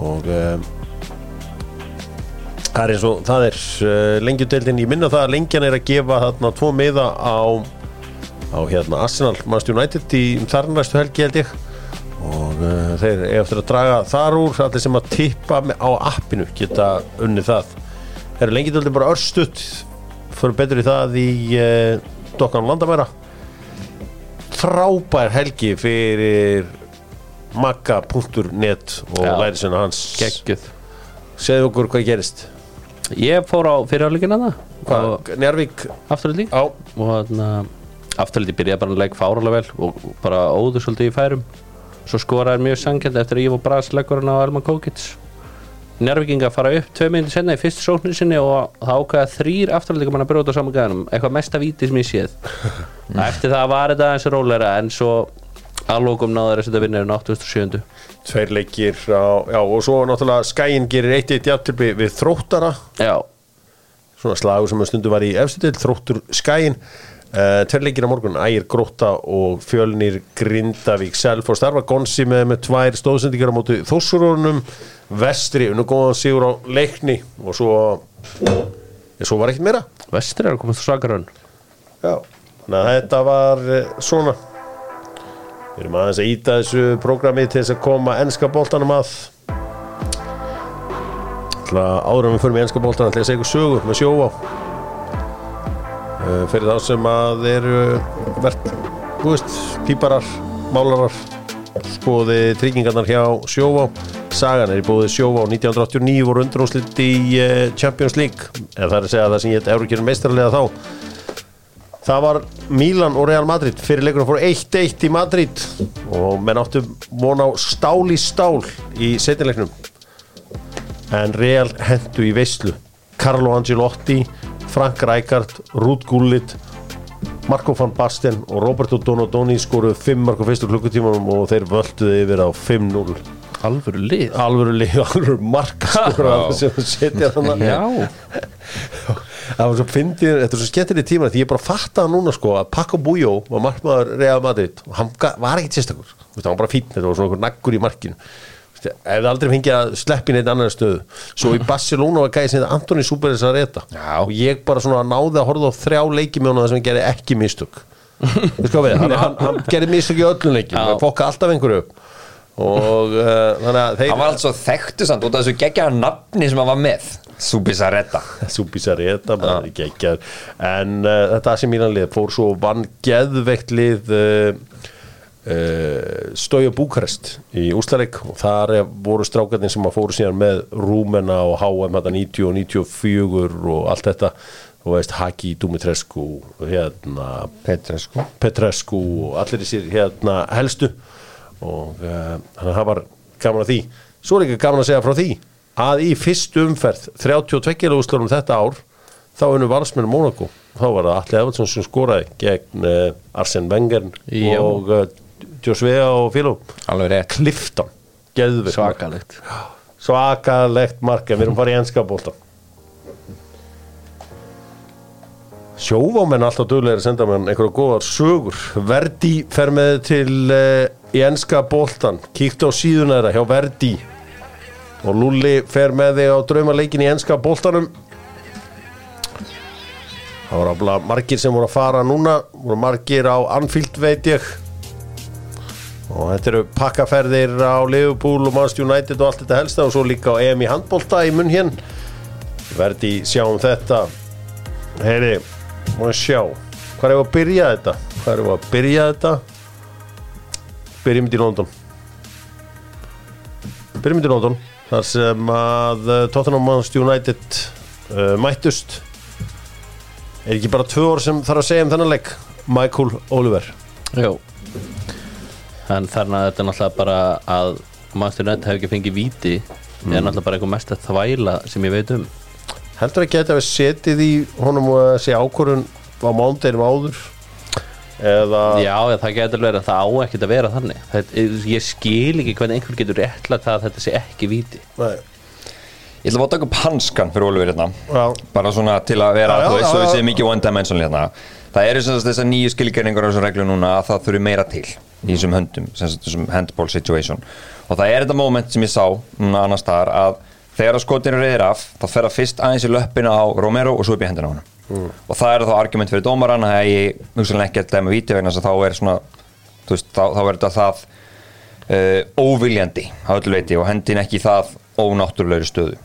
Og uh, það er eins og það er uh, lengjudeildin, ég minna það að lengjan er að gefa þarna tvo miða á á hérna Arsenal Manchester United í þarnæstu helgi held ég. Og uh, þeir eru eftir að draga þar úr. Allir sem að tippa á appinu geta unnið það. Þeir eru lengi bara örstutt? Fyrir betur í það í uh, Dokkan Landamæra. Frábær helgi fyrir magga.net og Já. lærisina hans. Geggjuð. Segðu okkur hvað gerist Ég fór á fyrirháleikina það Njárvík afturhaldi að afturhaldi byrjaði bara að leik fáralega vel og bara óður svolítið í færum. Svo skoraði mjög sangjandi eftir að Ivo Bras leggur hann á Elman Kókits. Njárvíkinga fara upp tvei minnir senna í fyrst sóknir sinni og það ákveða þrýr afturhaldi mann að bróta á saman gæðanum eitthvað mesta víti sem ég séð eftir það var þetta eins og róleira en svo alvogum náður að setja vinnirinn 87. tveir leikir á, já, og svo náttúrulega Skæin gerir 1-1 jafntilbi við þróttara. Já, svona slagur sem stundu var í efstu til þróttur skæin uh, tveir leikir á morgun, Ægir Gróta og Fjölnir Grindavík. Selfoss, þar var Gonsi með, með tvær stóðsendingar á móti Þossurunum Vestri, unnu góðan sigur á leikni og svo ja, svo var ekkert meira. Vestri er að komast svakarönn. Já. þannig að þetta var uh, svona við erum aðeins að íta þessu prógrami til þess að koma ennska boltanum að. Ætla áður en við förum í ennska boltan ætla ég að segja ykkur sögu með sjóvá. Uh, fyrir þá sem að eru verðt, þú veist, píparar málarar skoði tryggingarnar hjá sjóvá. Sagan er í búið sjóvá 1989 voru undrúslitt í uh, Champions League. Eða það er að segja það sem ég heit Eurókjörn meistarlega þá Það var Milan og Real Madrid. Fyrir leikunum fór 1-1 í Madrid. Og menn áttu von á stál í stál í setjanleiknum en Real hendu í veislu. Carlo Angelotti, Frank Rijkaard Ruud Gullit Marco van Basten og Roberto Donadoni skoruðu 5 marka fyrstu klukkutímanum og þeir völduði yfir á 5-0 Alvöru lið. Alvöru lið, alvöru markaskóra sem setja þannig Já, Það var svo fyndið, þetta er svo skemmtileg tíma því ég bara fattaði núna sko að Paco Bujó var markmaður Real Madrid og hann var ekkit sérstakur, hann var bara fínn þetta var svona einhver naggur í markinu. Það aldrei fengið að sleppi neitt annar stöðu. Svo í Barcelona var gæði sem Antoni Súberis að reyta og ég bara svona náði að horfa á þrjá leiki með honum þar sem gerði ekki mistök. Sko hann, hann, hann gerði mistök í öllum leikim, hann fokka alltaf einhverju upp og uh, þannig að þeir Hann var alltaf þekktu samt út af þessu geggja nafni sem hann var með. Subisaretta. Súbísareta bara ekki en uh, þetta sem mínan lið fór svo vann geðveikt lið uh, uh, Stója Búkarest í Úslarik og þar voru strákarnir sem að fóru síðan með Rúmena og HM þetta 90 og 94 og allt þetta. Og veist Haki Dumitrescu hérna Petrescu. Petrescu og allir þessir hérna helstu og uh, þannig að það var gaman að því. Svo er ekki gaman að segja frá því að í fyrstu umferð 32 úrslunum þetta ár þá unnu valsmenn Mónaco þá var það Alli Evansson sem skoraði gegn uh, Arsene Wenger Já. og uh, Joshua og Filo. Alveg rétt. Clifton, svakalegt. Svakalegt mark en við erum farið í enska bólta sjóvámenn alltaf duglegir að senda mér einhverja góðar sögur. Verdi fer með til uh, í enska bóltan kíkt á síðuna þeirra hjá Verdi. Og Lulli fer með þig á draumaleikin í enska bóltanum það voru afla margir sem voru að fara núna. Voru margir á Anfield veit ég. Og þetta eru pakkaferðir á Liverpool og Manchester United og allt þetta helsta. Og svo líka á EM í handbólta í munn hér verði sjáum þetta. Heyri ég sjá. Hvað er að byrja þetta? Hvað er að byrja þetta? Byrjum í London. Byrjum í London þar sem að uh, Tottenham Manchester United uh, mættust. Er ekki bara tvö ár sem þarf að segja um þennan leik? Michael Oliver. Jú. En þarna þetta er náttúrulega bara að Master United hefur ekki fengið víti er náttúrulega bara einhver mesta þvæla sem ég veit um. Heldur ekki að þetta við setið í honum að segja ákvörðun á mándeginum áður eða Já, eða það getur verið að það á ekkert að vera þannig. Þetta, Ég skil ekki hvernig einhver getur réttlega það að þetta sé ekki víti. Nei, Ég ætla að taka upp hanskan fyrir Oliver hérna. Já, bara svona til að vera, Já, já, þú veist, svo við séum mikið one dimensional hérna. Það eru sem sagt þessar nýju skilgeringar og þessar reglur núna að það þurfi meira til í þessum höndum, sem sagt þessum handball situation. Og það er þetta moment sem ég sá núna annars staðar að þegar að skotinu reyðir af, þá fer það fyrst aðeins í löppina á Romero og svo upp í hendina á hann Mm. og það er þá argument fyrir dómaran að ég hugsanlega ekki að dæma víti vegna þess að þá er svona veist, þá, þá er þetta það uh, óviljandi leiti og hendin ekki það ónáttúrulegri stöðu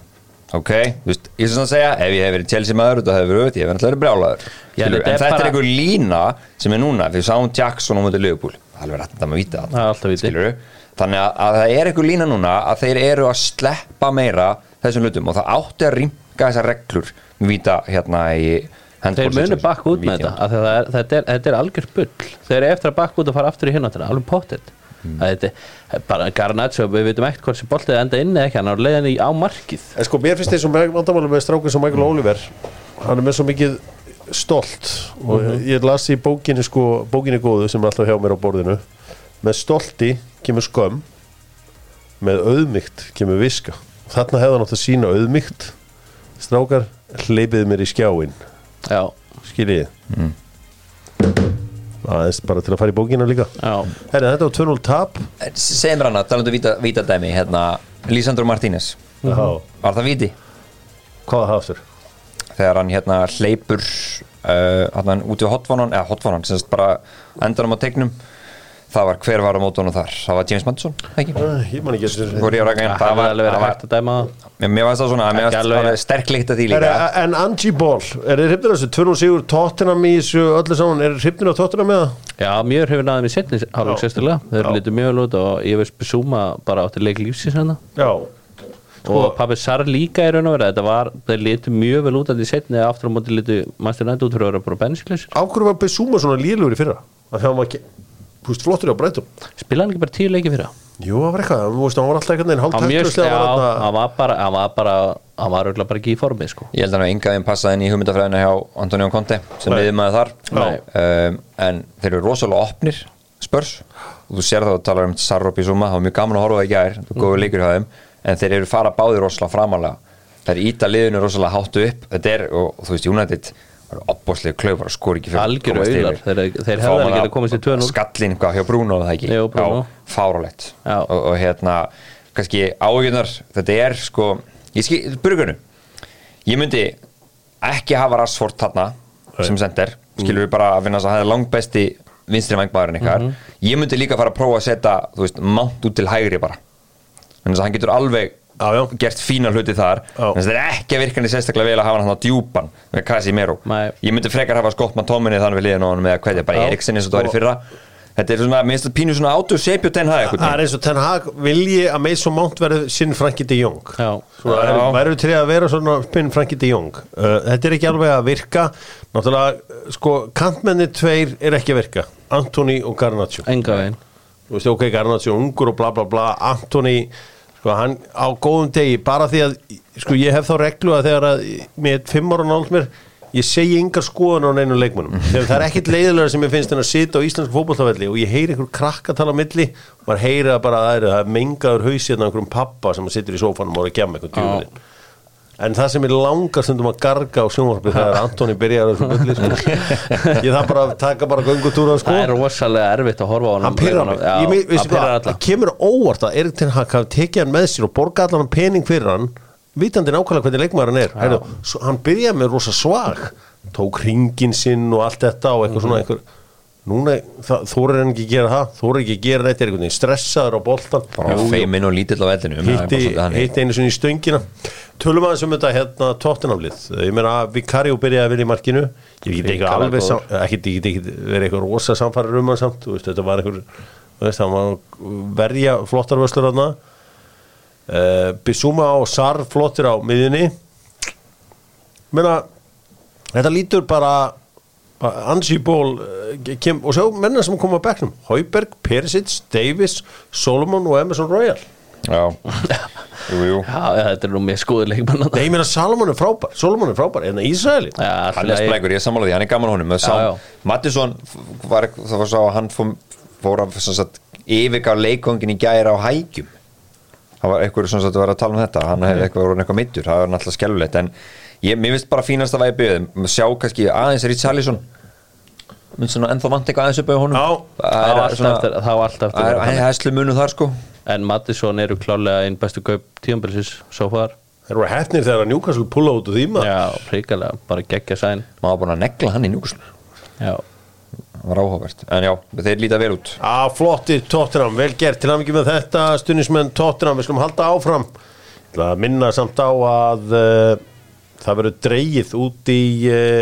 ok, þú veist, ég sem að segja ef ég hef verið Chelsea maður, þetta hefur verið ég hef verið brjálaður, þetta en er þetta er bara- einhver lína sem er núna, við sáum Jackson á mútið víta Það er alltaf víti. skilurðu. þannig að, að það er einhver lína núna að þeir eru að sleppa meira þessum hlutum og það átti að rýmka þessar reglur víta hérna í Þeir munu bakka út með þetta af því að það er, þetta, er, þetta er algjör bull. Þeir eru eftir að bakka út og fara aftur í hináttina alveg pottet. Mm. Þetta er bara Garnaccio, við veitum ekkert hvort sem boltið enda inni eða ekki, hann er á leiðinni í- á markið. En sko, mér finnst þessum vandamáli með strákun sem Michael Oliver hann er með svo mikið stolt. Og ég las í bókinni sko bókinni góðu sem er alltaf hjá mér á borðinu. Með stolti kemur skömm með auðmygt kemur viska. Og þarna hefða nátt að sína auðmygt strákar hleypið mér í skjáin Já, skiljið mm. aðeins bara til að fara í bókina líka. Já, Herri, þetta var 2-0 tap. Segðu mér hana, talandu víta, víta dæmi hérna, Lísandro Martínez. Já. Var það víti? Hvað hafður? Þegar hann hérna hleypur uh, hann út í hotvonan eða hotvonan, sem sagt bara endanum á tegnum það var hver var á mótunum þar það var James Madison? Ég man ekki á það hefði alveg verið hægt að dæma það. Mér varst það svona, mér Ekki varst alveg. það sterk líkt að því Er, líka en Angie Ball, er þið hrifnir af þessu? 2-0 sigur Tottenham í þessu öllu saman Er þið hrifnir af Tottenham með það? Já, mjög hefur náðum í setni hálfleik Já. sérstaklega Þeir Já. litur mjög vel út og ég veist Besúma bara átti leik lífsins hérna Já og Pappi Sar líka í raun og verið þetta var, þeir litur mjög vel út að því setni aftur á móti litur Master United út fyrir að? Að ekki, þú veist, flottur á breytum Spilaði hann ekki bara tíu leiki fyrir það? Jú, það var eitthvað, þú veist, hann var alltaf einhvern veginn hálftektuslega já, hann var bara hann var bara, hann var örugglega bara ekki í formi sko. Ég held að hann engaðin passaði inn í hugmyndafræðina hjá Antonio Conte sem liðið maður þar Nei. um, en þeir eru rosalega opnir spörs og þú sér það og talar um Sarro Bizuma, það var mjög gaman að horfa á það í gær þú góður leikur hjá þeim, en þeir eru fara báðir rosalega framalega, þeir íta liðinu rosalega háttu upp, þetta er og, og þú veist United var opbóðslega klaufar og skor ekki fyrir komast yfir. þeir- þeir alveg maður getað komist í 2-0. skallinn hvað hjá Bruno það ekki? Já. og, og hérna, kannski áhugunar þetta er sko, ég skil, burgunu ég myndi ekki hafa Rashford þarna sem sender, skilur við bara að finna að það er langbesti vinstri vangmaðurinn ykkar. Ég myndi líka fara að prófa að setja þú veist, mount út til hægri bara. Þannig að hann getur alveg Já, já. gert fína hluti þar. Já. en það er ekki að virka hann sérstaklega vel að hafa hann á djúpan með Casimiro. Ég myndi frekar hafa skott maður tóminni þannig við liðin á hann með að hverja bara. Eriksen eins og það var í fyrra. Þetta er svona, minnst það pínu svona átur seipju ten hag Það er eins og Ten Hag vilji að Mason Mount verði sinn Frankie de Jong. Já. Svona, Já. er- Verður til að vera svona spinn Frankie de Jong. Uh, Þetta er ekki alveg að virka. Náttúrulega, uh, sko, kantmenni tveir er ekki að virka. Antoni og Garnaccio enga veginn. Þú veist, ok, Garnaccio ungur og bla bla bla. Antoni, sko, hann á góðum degi bara því að, sko, ég hef þá reglu að þegar að með fimm ára nált mér ég segi yngar skoðan á neinu leikmunum þegar það er ekkit leiðilega sem ég finnst en að sita á íslensku fótbolltafelli og ég heyri einhver krakka tala á milli og maður heyri það bara að það er, mengaður hausið af einhverjum pappa sem situr í sófanum og er að gemma einhvern djúðin en það sem er langar stundum að garga á sjónvarpi þegar Antoni byrjar þessu bulli sko. ég þarf bara taka bara göngutúra sko. það er rosalega erfitt að horfa á hann hann pyrrar mig. Já, ég, pyrrar hvað, alla. Það kemur óvart að Erik Ten Hag hafi tekið hann með sér og borga allan pening fyrir hann vitandi nákvæmlega hvernig leikmaður hann er Heru, hann byrjaði með rosa svag tók ringin sinn og allt þetta og eitthvað svona eitthvað núna þórir hann ekki að gera það. Þórir ekki að gera neitt, er einhvern veginn stressaður á boltan bara feiminn og lítill á þannig. hitti einu sinni í stöngina. Tölum aðeins um þetta hérna tóttinamlið ég meina að Vicario byrjaði að vinna í markinu. Ég get ekki alveg ekki, verið eitthvað rosa samfærir um hann samt. Veist, þetta var einhver verja flottar vöslur hann uh, Bissúma og Sar flottir á miðjunni. Meina þetta lítur bara ansi ból uh, kem, og sjá menna sem koma á bekknum. Hauberg, Perisic, Davis Solomon og Emerson Royal. Já, jú, jú. Já, þetta er nú með skoður leikmann Nei, ég meina Salomon er frábær Solomon er frábær, en Ísraeli Já, hann er splækur, ég sammála því, hann er gaman honum. Mattisson var, það var svo að hann fór, að sem sagt, yfirgá leikongin í gæra á hægjum það var eitthvað sem sagt var að tala um þetta hann hefði eitthvað voru eitthvað mittur, það var náttúrulega skelfulegt en ég, mér finnst bara fínast að væri byggðum sjá kannski aðeins Richarlison. Minnst svona ennþá vant eitthvað aðeins upp á honum? Er var alltaf það að er hæslu munu þar sko. En Mattisson eru klálega einn bestu kaup tíumbilsis so far. Þeir eru hefnir þegar að Newcastle pulla út úr því maður. Já, príkalega, bara geggja sæn. Maður var búin að negla hann í njúkuslu Já, það var áhugavert, en já, þeir líta vel út. Á, flotti Tottenham, vel gert. Til að mikið með þetta stundismenn Tottenham, við skulum halda áfram. Að minna samt á að uh, það verður dreigið út í uh,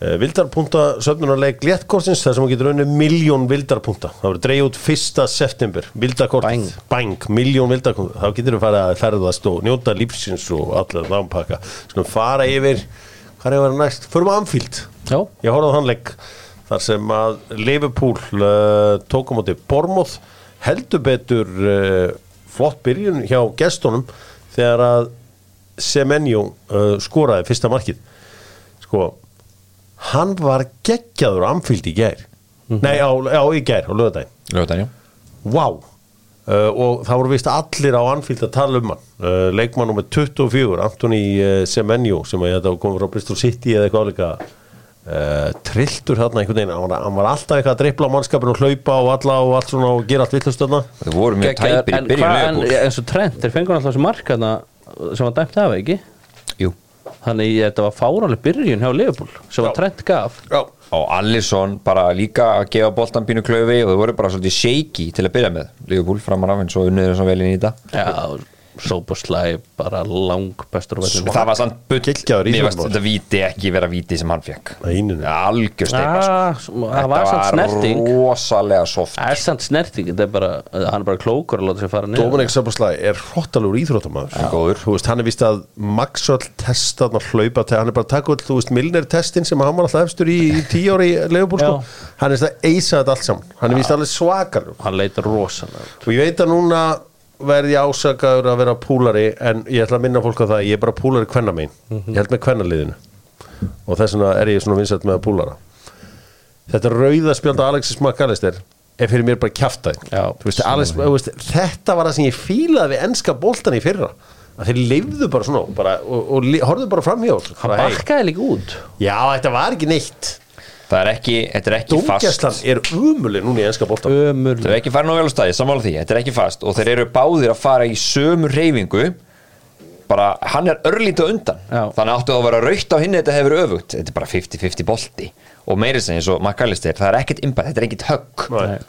uh, vildarpunta söfnunarleik léttkortins þar sem hún getur unnið miljón vildarpunta. Það verður dreigið út fyrsta september. Vildarkortið, bang, miljón vildarpunta þá getur við farið að ferðast og njóta lífsins og allir námpaka skulum fara yfir, hvað er að vera næst. Förum að Anfield. Já, Ég horfði á þann leik þar sem að Liverpool uh, tók á móti Bormoth heldur betur uh, flott byrjun hjá gestunum þegar að Semenyo uh, skoraði fyrsta markið. Sko hann var geggjaður á Anfield í gær. Nei á, á í gær á lögadaginn Ljóðan, já. Vá. Uh, og það voru vist allir á Anfield að tala um hann. Uh, leikmann nummer 24 Antoni uh, Semenyo sem að þetta kom frá Bristol City eða eitthvað álíka uh, trilltur hérna einhvern veginn. Hann var, hann var alltaf eitthvað að dreipla á mannskapin og hlaupa og alla og allt svona og gera allt vittlust þarna. Þeir voru mjög tæpir í En byrjun en eins og Trent, þeir fengur alltaf þessu mark þarna sem var dæmt af, ekki? Jú. Þannig þetta var fárálega byrjun hjá Liverpool sem var Já. Trent gaf Já og Alisson bara líka að gefa boltan pínu klöfi og þau voru bara svolítið shaky til að byrja með Liverpool framar af eins og unnið þessum velin í þetta Já, Sóboslæ bara lang bestur það var samt bull. Þetta víti ekki vera víti sem hann fekk algjör sko. Ah, Það var samt snerting. rosalega soft. Það er samt snerting, þetta er bara hann er bara klókur að láta sér fara niður. Dominik er hróttalur íþróttamæður er góður. Þú veist, hann er vist að Maxwell testa hann að hlaupa hann er bara að taka veist, Milner testin sem hann var alltaf efstur í, í tíu ári sko. Hann er það eisa þetta allt saman. Hann er vist alveg svakalur Hann leitar rosalega og ég veit að núna verði ég ásakaður að vera púlari en ég ætla að minna fólk á það ég er bara púlari kvenna mín ég held með kvennaliðinu. Og þess vegna er ég svona vinsætt með að púlara. Þetta rauða spjölda Alexis McAllister er fyrir mér bara veist, þetta var það sem ég fílaði við enska boltan í fyrra. Að þeir leifðu bara svona bara, og, og, og horfðu bara fram hjá Hann bakkaði líka út. Já, þetta var ekki neitt það er ekki, þetta er ekki fast. Dómgæslan er umulig núna í enska boltan Ömur Þau er ekki farin á vel á staði, sammála því, þetta er ekki fast. Og þeir eru báðir að fara í sömu reyfingu bara, hann er örlítið undan. Já. þannig áttu að vera raukt á hinn þetta hefur öfugt. Þetta er bara 50-50 bolti. Og meiri sem eins og McAllister, það er ekkert impact, þetta er ekkert högg.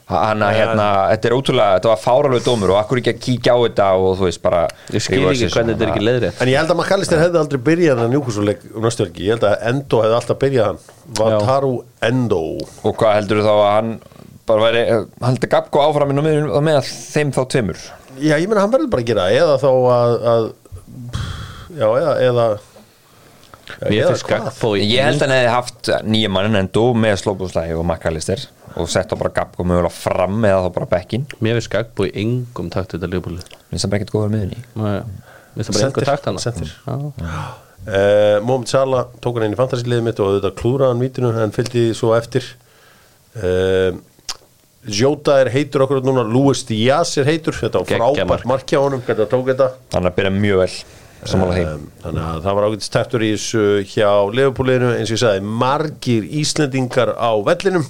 Hann að hérna, þetta er ótrúlega þetta var fáralegu dómur og akkur ekki að kíkja á þetta og þú veist bara Ég skil ekki hvernig þetta er ekki leiðrétt. En ég held að McAllister hefði aldrei byrjað að njúkusuleik um helgi, ég held að Endo hefði alltaf byrjað hann. Vataru Endo. Og hvað heldur þá að hann bara væri, hann heldur Gabko áfram inn á með, með þeim þá tveimur? Já, ég meina hann verður bara að gera það, eða þá að, að Já, eða eða, í Ég held að hann hefði haft nýja mannin en dó með Slóbúslægi og McAllister og sett þá bara Gabko mögulega fram eða þá bara bekkin Mér finnst Gagbo í engum takt þetta liðbúlið minnst það ekkert góður miðunni Mér finnst það bara engum takt. Já. Uh, Mohamed Salah tók hann inn í fantasiliðið mitt og þetta klúraði hann vítinu en fylgdi svo eftir. Uh, Jota er heitur okkur núna Louis Díaz er heitur. Þetta var frábært mark. mark hjá honum hvernig það tók þetta. Þannig að byrja mjög vel því. Um, þannig að það var ágætist tættur í þessu hjá Leifupúliðinu eins og ég sagði margir Íslendingar á vellinum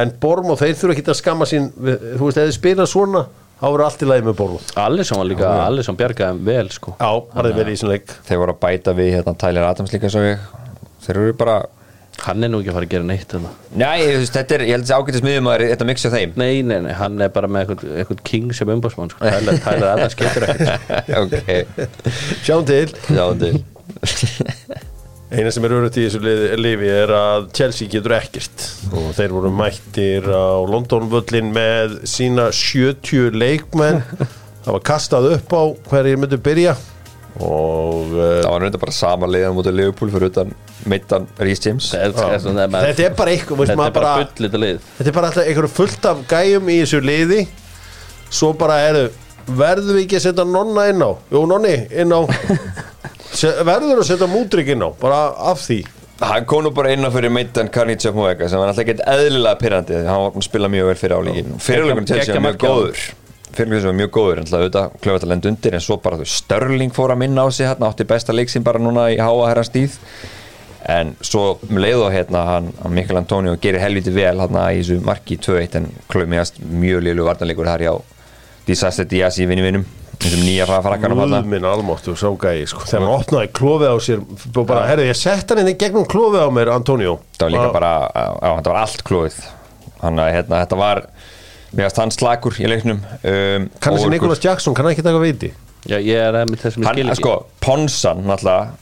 en Borm og þeir þurfa ekki að skamma sín. Við- þú veist, ef þið spila svona þá verður allt í lagi með Borm Alisson var líka, Alisson bjargaði þeim vel sko. Já, það er verið í svona leik. Þeir voru að bæta við hérna Tyler Adams líka svo ég. Þeir eru bara Hann er nú ekki að fara að gera neitt þarna. Nei, þú veist, þetta er, ég held að ágætis miðjumæður þetta mixja þeim. Nei, nei, nei, hann er bara með eitthvað, eitthvað king sem umbásmann sko. Tælar, tælar að það skiptir ekkert. Sjáum til. Já til. Eina sem er örugt í þessu liði, lifi er að Chelsea getur ekkert. Og þeir voru mættir á Londonvöllin með sína 70 leikmenn. Það var kastað upp á hverjir myndu byrja og uh, Það var reynda bara sama liðan mútið Liverpool fyrir utan meittan Rhys James. Þetta er svona- maður- þetta er bara eitthvað Þetta er bara bara, full þetta lið. þetta er bara alltaf einhverju fullt af gæjum í þessu liði. Svo bara eru verðum við ekki að setja nonna inn á? Jú nonni inn á. Verður að setja mútrik inn á? Bara af því. Hann kom nú bara inn á fyrir meittan Karni Tjöfmóega sem var alltaf ekkert eðlilega pyrrandi hann var að spila mjög vel fyrir álíkin Fyrirlögun til Geggja sem var mjög mark góður Fyrirlögun sem var mjög góður en alltaf klöfut að lenda undir en svo bara þú Störling fór að minna á sig hérna átti besta leik sem bara núna í háa herra stíð en svo um leið og hérna hann, Mikael Antonio gerir helviti vel hérna í þessu marki 2-1 en klöfum mjög liðlu varnarleikur þar hjá Disaster Diaz í vinni vinnum þessum nýja frakkanum hérna Guð minn almáttu, sá gæi sko. þegar hann opnaði klófið á sér og bara, herri, ég sett hann inn í gegnum klófið á mér Antonio. Það var líka Bara- bara, á, að mér varst hann slagur í leiknum um, kann þessi óöruggur. Nikolas Jackson, kann hann ekki taka veiti? Já, ég er með þessum ég hann, skil ekki sko, Ponsan náttúrulega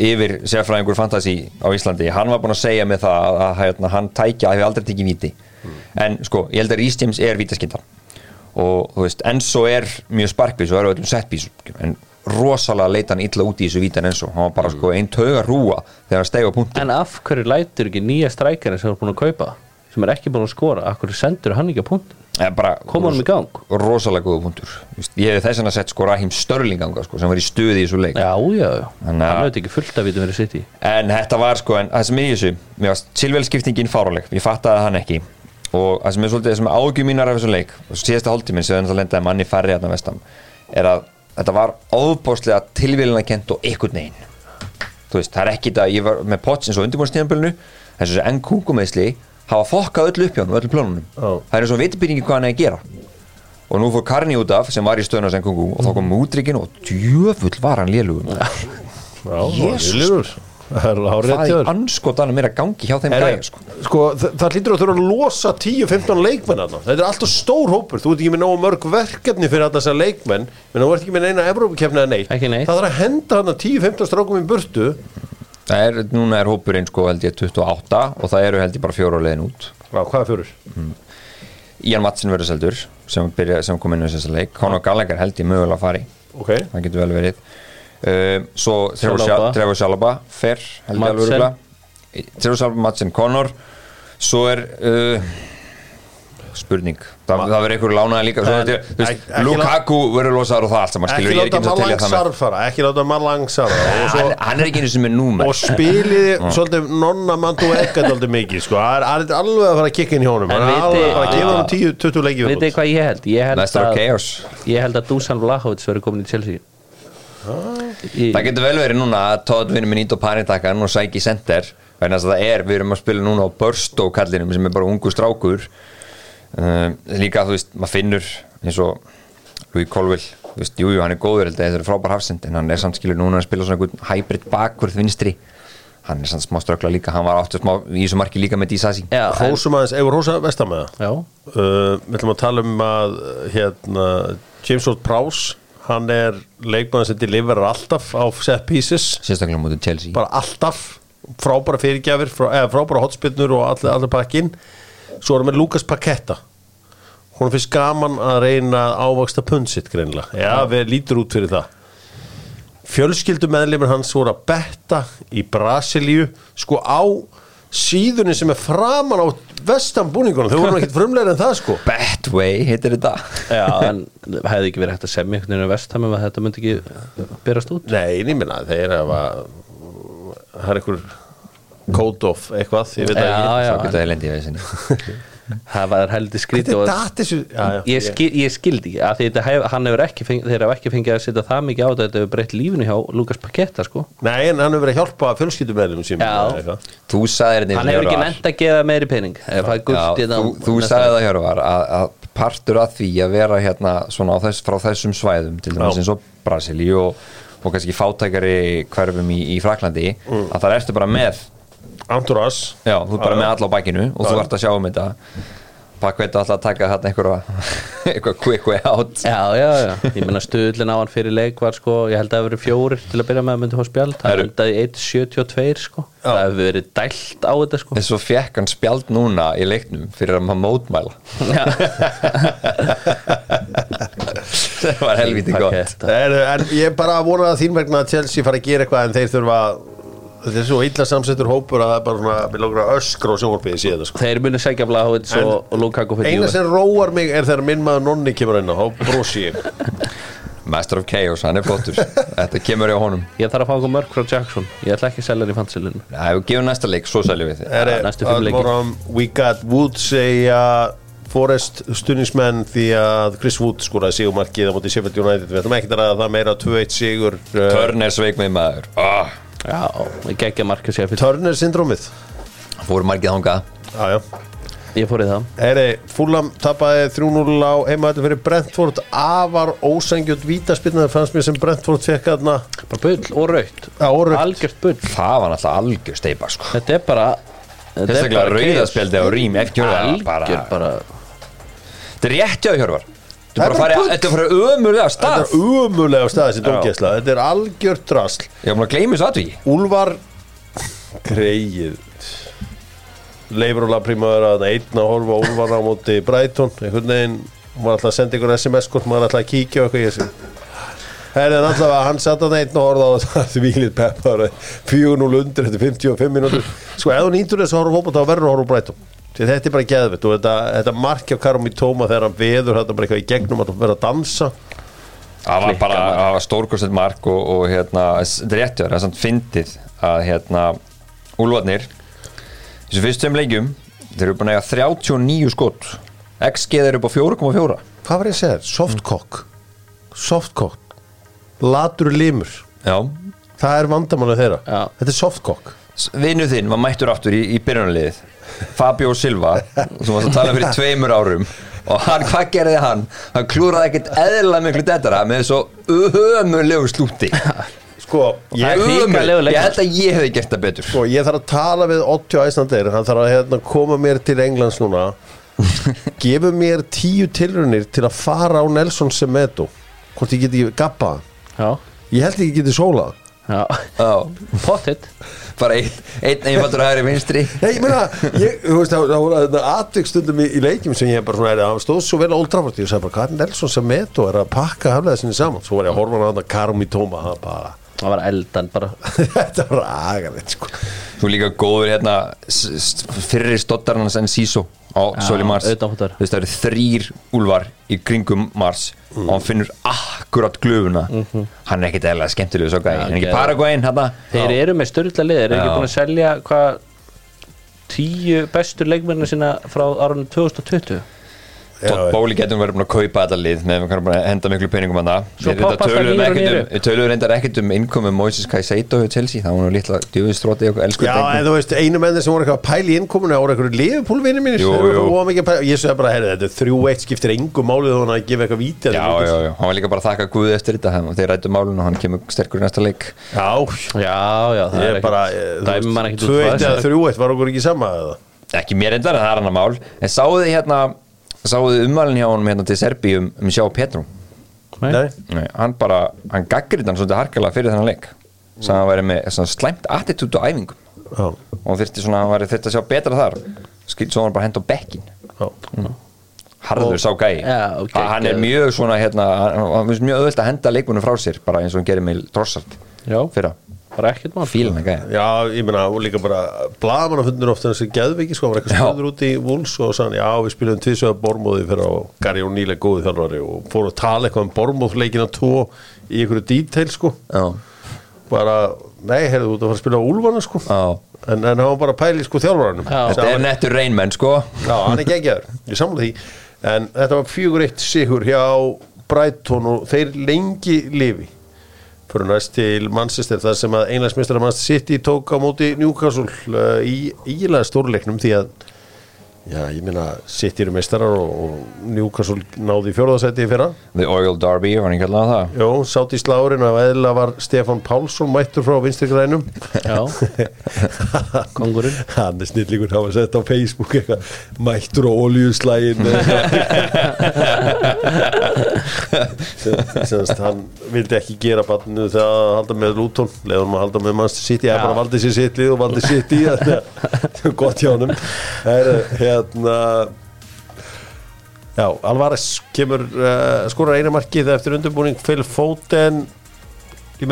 yfir sérfræðingur fantasi á Íslandi, hann var búinn að segja með það að, að hérna, hann tækja að hefur aldrei tekið víti. En sko, ég held að Rhys James er vítaskyndan. Og þú veist, Enzo er mjög sparkvís og er á öllum setbís en rosalega leita hann illa út í þessu vítan Enzo. Hann var bara sko ein tauga rúa þegar hann steg á punkti En af hverju lætur ekki nýja strækjarinn sem þú er búin að kaupa sem er ekki búin að skora, af hverju sendur hann ekki á punkt Eða bara Koma honum í gang. rosalega góða punktur. Ég hef þess að sett sko Rahim Störling ganga sko, sem var í stuði í þessu leik. Já, já, að- hann veit ekki fullt af vitum verið sitt í en þetta var sko, en það sem í þessu mér varst Silvel skiptingin fáráleg ég fattaði hann ekki. Og það sem er svolítið það sem ágjum mínar af þessu leik og síðasta hóltíminn sem það lendaði manni færri hérna vestam er að þetta var óbóðslega tilvílina kent og ykkur negin þú veist, það er ekki það ég var með pots eins og kungumeðsli hafa fokkað öllu upp hjá hann og öllum plánunum Já. það er eins og vitibyrningi hvað hann er að gera. Og nú fór Karni út af sem var í stöðuna sem kungu og þá kom mútrikinn og djöfull var hann lélugum Jesús. Það er þér. anskotanum er að gangi hjá þeim gæja sko. sko, þa- það hlýtur að þurfa að losa 10-15 leikmenn þarna. Þetta er alltaf stór hópur. Þú ert ekki með nógu mörg verkefni fyrir alltaf þessar leikmenn menn þú ert ekki með neina Evrópukefni eða neitt. Ekki neitt. Það þarf að henda þarna 10-15 strákum í burtu það er, núna er hópurinn sko held ég 28 og það eru held ég bara fjóra á leiðin út. Já, hvað er fyrir? Ian Matsin verður seldur sem, byrja, sem kom inn í þessa leik. Conor Gallagher held ég mögulega að fari. Ok, það getur vel verið. Uh, svo Trevor Shalaba fer held ég alveg Madsen. örugglega. Trevor Shalaba, Matsin, Conor. Svo er uh, spurning. Þa, það verður einhverju lánaði líka svo, En- þetta þú veist, ekki- ekki Lukaku verður losaður og það allt saman ekki er láta með Malangsar fara Ekki láta og, svo, hann, hann er ekki eins og með númer. Og spiliði svolítið nonna mandu ekkert svolítið mikið sko. Það er- hann er alveg að fara að kikka inn hjá honum. Hann er alveg að fara að gefa honum 10-20 leiki Veit þið hvað ég held? Ég held, að, Chaos. ég held að Dusan Vlahovic verður komin í Chelsea. Í, Það getur vel verið núna að Todd vinnur með nýtt og panitakan og sæki center vegna þess að það er, við erum að spila núna á Burstow kallinum sem er bara ungu strákur uh, líka þú veist, maður finnur eins og Louis Colville, þú veist, jújú, jú, hann er góður þetta er frábær hafsend, en hann er samt skilur núna að spila svona einhvern hybrid bakvörð vinstri. Hann er samt smá ströggla líka, hann var áttu smá í þessu marki líka með en, Rósum aðeins, eigum Rósa vestam með það já, uh, Við ætlum að tala um að hérna, James Ward Prowse hann er leikmann sem deliverar alltaf á set pieces. Sérstaklega mútið Chelsea. Bara alltaf frábæra fyrirgjafir, frá, eða frábæra hotspinnur og allir, allir pakkin svo erum við Lukas Paketta hún finnst gaman að reyna að ávaksta pundsitt greinlega, já, við lítur út fyrir það. Fjölskyldumedlimur hans voru að betta í Brasilíu. Sko á síðunni sem er framan á vestanbúningunum, þau voru nú ekkert frumlegir en það sko. Betway heitir þetta. Já, en hefði ekki verið hægt að semja einhvern veginn á vestamum að þetta myndi ekki berast út? Nei, ég minna, þeir hafa það er einhver code of eitthvað, ég veit ekki. það var heldur já, ég, skil, ég skildi ekki hef, hann hefur ekki fengið, þeir hafa ekki fengið að setja það mikið á þetta þetta hefur breytt lífinu hjá Lukas Paketta sko. Nei, en hann hefur verið að hjálpa eitthvað. Þú sagðir þetta hann hefur ekki nefnt að gefa meiri pening ef það Já, gult í þú, þú sagði það Hjörvar að, að partur að því að vera hérna svona á þess, frá þessum svæðum til dæmis eins og Brasilíu og, og kannski fátækari hverfum í, í Fraklandi Mm. að það ertu bara með Anturas Já, þú er bara með alla á bakinu og þú ert að sjá um þetta. Bakveit alltaf að taka þarna einhverja eitthvað quick way out. Já, já, já, ég meina stuðlinn á hann fyrir leik var sko, ég held að það hefur verið fjórir til að byrja með að myndi fá spjald, það endaði í 1.72 sko, það hefur verið dælt á þetta sko. En svo fekk hann spjald núna í leiknum fyrir að maður mótmæla. Það var helviti gott. En, en ég er bara að vona að þín vegna að Chelsea fara að gera eitthvað en þeir þurfa þetta er svo illa samsettur hópur að það er bara svona við lókur að öskra og sjónvarpið sé þetta sko. Þeir munu segja Vlahovits En og, og Lukaku fyrir eina sem róar mig er þegar minn maður nonni kemur inn á þá brosi ég. Master of Chaos, hann er flottur. Þetta kemur hjá honum. Ég þarf að fá okkur mörg frá Jackson. Ég ætla ekki að selja hann í fansilinu Það hefur gefið næsta leik, svo sæljum við þið Er, næstu fimm að leikir. vorum, We got Wood segja Forrest stuðnismenn því að Chris Wood skoraði sigumarkið á móti Sheffield United. Við ætlum ekki að ræða það meira 2-1 sigur uh, Turner sveik með maður. Oh, Já, ég geggja marka sér fyrir. Turner syndrómið. Fóru margið þangað. Já, já. Ég fór í það. Heyri, Fúlam tapaði 3-0 á heimaðallu fyrir Brentford. Afar ósængjöld vítaspinnaði fannst mér sem Brentford fekk aðna Bara bull og raut Já, og rautt. Algjört bull. Það var náttúrulega algjör steipa sko. Þetta er bara þetta er bara rauðaspjaldi á rým Algjör bara Þetta er rétt hjá hjörvar Þetta er bara farið- bull. þetta er ömurlega Þetta stað er sem dómgæsla. Þetta er algjört drasl. Ég var að gleyma þessu aðví Úlfar Greið Leifur og Laprímaður að einn að horfa á Úlfar á móti Brighton. Einhvern veginn var alltaf að senda ykkur SMS-kort maður alltaf kíkja eitthvað í þessu Herri en alltaf að hann satt að einn og horfa á þetta þvílið peppar. 4-0 undir eftir 55 minútur sko ef þú nýtur þess að horfa fótbolta þá verður að horfa Brighton. Því þetta er bara geðvitt og þetta, þetta markja Karum í tóma þegar hann veður þetta bara eitthvað í gegnum að vera að dansa. Það var bara var stórkostið mark og, og hérna, þetta er rétt hjá þér, það er samt fyndið að hérna, Úlfarnir þessu fyrstum leikjum þeir eru búin að eiga 39 skot. XG þeir eru upp á 4,4 Hvað var ég að segja? þér? Softcock. Softcock. Latur limur. Já, Það er vandamála þeirra. Já. Þetta er softcock. Vinnu þinn var mættur aftur í, í byrjunarliðið Fabio Silva sem var að tala fyrir tveimur árum og hann, hvað gerði hann? Hann klúraði ekkert eðlilega miklu dettara með svo ömulegu slúti Sko, ég. Ég held að ég hefði gert það betur. Sko, ég þarf að tala við Otti á Æslandeir Hann þarf að hérna, koma mér til Englands núna. Gefur mér tíu tilrunir til að fara á Nelson Semedo. Hvort ég geti hann. Já, Ég held ekki geti sólað já. Já, Pottit bara einn ein, einfaldur hægri vinstri. Nei, ég meina, þú veist, það voru þetta atvikstundum í, leikjum sem ég bara svona hann stóð svo vel Trafford, ég sagði bara, hvað er Nelson Semedo er að pakka haflega sinni saman, svo var ég að horfa hann að Karum í tóma, það bara, Það var eldan bara. Þetta var agalegt, sko. Þú er líka góður hérna s- s- fyrri stottarnans en Siso á Já, Soli Mars. það eru þrýr úlvar í kringum Mars og hann finnur akkurat glöfuna hann er ekkert eðlega skemmtilegu svo gæði hann er ekki hérna Þeir eru með styrla lið, þeir eru ekki búin að selja hvað tíu bestur leikmennir sína frá árunum 2020 Todd Bóli getur verið búin að kaupa þetta lið með að henda miklu peningum hann það Svo og niður. Við töluðum reyndar ekkert um innkomi Moises Caicedo hjá Chelsea það var nú lítla djúðistróti okkur elsku Já, en þú veist, einu mennir sem voru eitthvað að pæla í innkominu voru eitthvað að pæla- Ég sagði bara, herri, þetta er þrjú eitt skiptir engu málið þannig að gefa eitthvað víti Já, já, já, hann var líka bara að þakka Guði eftir þetta og þeir rættu málun og hann kemur sterkur í næsta leik. Já, Já, já, það eða ekki mér endar en það er hann að mál. En sáðu þið hérna sáðu umvalin hjá honum hérna til Serbi um, um sjá Petrum Nei. Nei, Nei, hann bara, hann gaggrið hann svolítið harkalega fyrir þennan leik sem hann væri með svona slæmt attitút á æfingum já, og þyrfti svona, hann væri þyrfti að sjá betra þar skilt svo hann bara henda á bekkin já harður sá gæi Já, ok, hann er mjög svona hérna, hann finnst mjög öðvöld að henda leikunum frá sér bara eins og hann gerir með Drossard Já, fyrra, bara ekkert mál. Fílan að gæja Já, ég meina, og líka bara blaman að fundur ofta þessi geðveiki sko, var eitthvað spilður út í Wolves og sann, já, við spilum tvisöða Bormóði fyrir á Gary O'Neill er góðið þjálfari og fór að tala eitthvað um Bormóð leikina tvo í einhverju detail sko. Já, bara, nei, heyrðu, þú ert að fara að spila á Úlfana sko. Já. En, en hann var bara að pæli sko þjálfaranum. Já. Þetta er nettur reynmenn sko. Já, hann er geggjaður, ég samla því. En þetta var fjögur eitt sigur hjá Brighton og þeir lengi lifi Fyrir næst til Manchester þar sem að einlagsmestara Manchester City tók á móti Newcastle uh, í ílega stórleiknum því að Já, ég meina, City eru meistarar og, og Newcastle náði í fjórðasæti í fyrra. The Oil Derby, var hann kallað það? Jó, sátt í slárin að eðla var Stefan Pálsson mættur frá vinstri grænum Já, kongurinn. Hann er snillíkur, hafa sett á Facebook eitthvað mættur á oljuslægin Sennast, hann vildi ekki gera barnu þegar að halda með Luton. Leiðum að halda með Manchester City. Er Já. bara valdi sér sitt lið og valdi sitt í þetta er gott hjá honum. Það er, hérna Já, Alvarez kemur uh, skora eina markið eftir undirbúning Phil Foden. Ég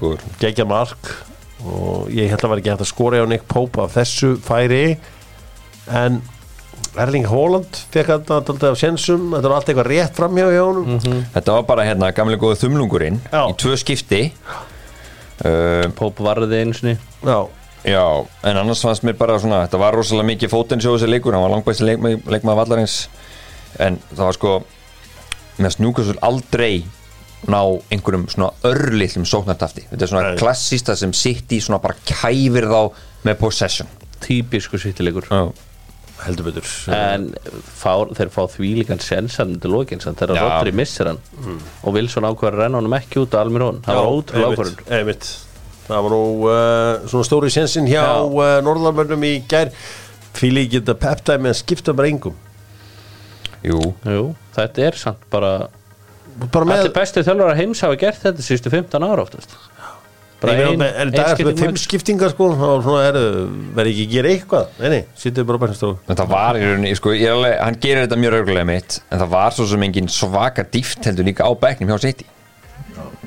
góður. gegja mark og ég held að var ekki hægt að skora hjá Nick Pope af þessu færi. En Erling Haaland fekk þetta alltaf af sensum þetta var allt eitthvað rétt framhjá hjá honum. Þetta var bara hérna gamlega góða þumlungurinn Já. í tvö skipti. Uh, Póp varði einu sinni. Já, Já, en annars fannst mér bara svona þetta var rosalega mikið fótensjóð þessi leikur hann var langbæsti leik, leikmaður vallarins. En það var sko með snjúkastul aldrei ná einhverjum svona örlitlum sóknartafti. Þetta er svona Nei. klassísta sem sitt í svona bara kæfir þá með possession. Típisku sýttilegur Já, heldur betur. En fár, þeir fá því líkan sensan til lokins þegar Já. Rodri missir hann. Og Wilson ákveður að renna honum ekki út á Almirón. Það var ótrúlega ákvörðun. einmitt það var nú uh, svona stóri sensin hjá Já. uh, Norðarmörnum í gær. Fíli ekki þetta peptæmi að skipta bara engum jú, Jú, þetta er samt bara bara með Allir bestu þjálfur heims hafa gert þetta síðustu 15 ára oftast. Bara ein, er ein dagar með skipting fimm skiptingar sko? Þá er svona er verði ekki að gera eitthvað? Nei, nei, sittur bara stofu en það var í rauninni, sko, ég er alveg, hann gerir þetta mjög reglulega mitt en það var svo sem engin svaka dýft heldur líka á bekknum hjá City.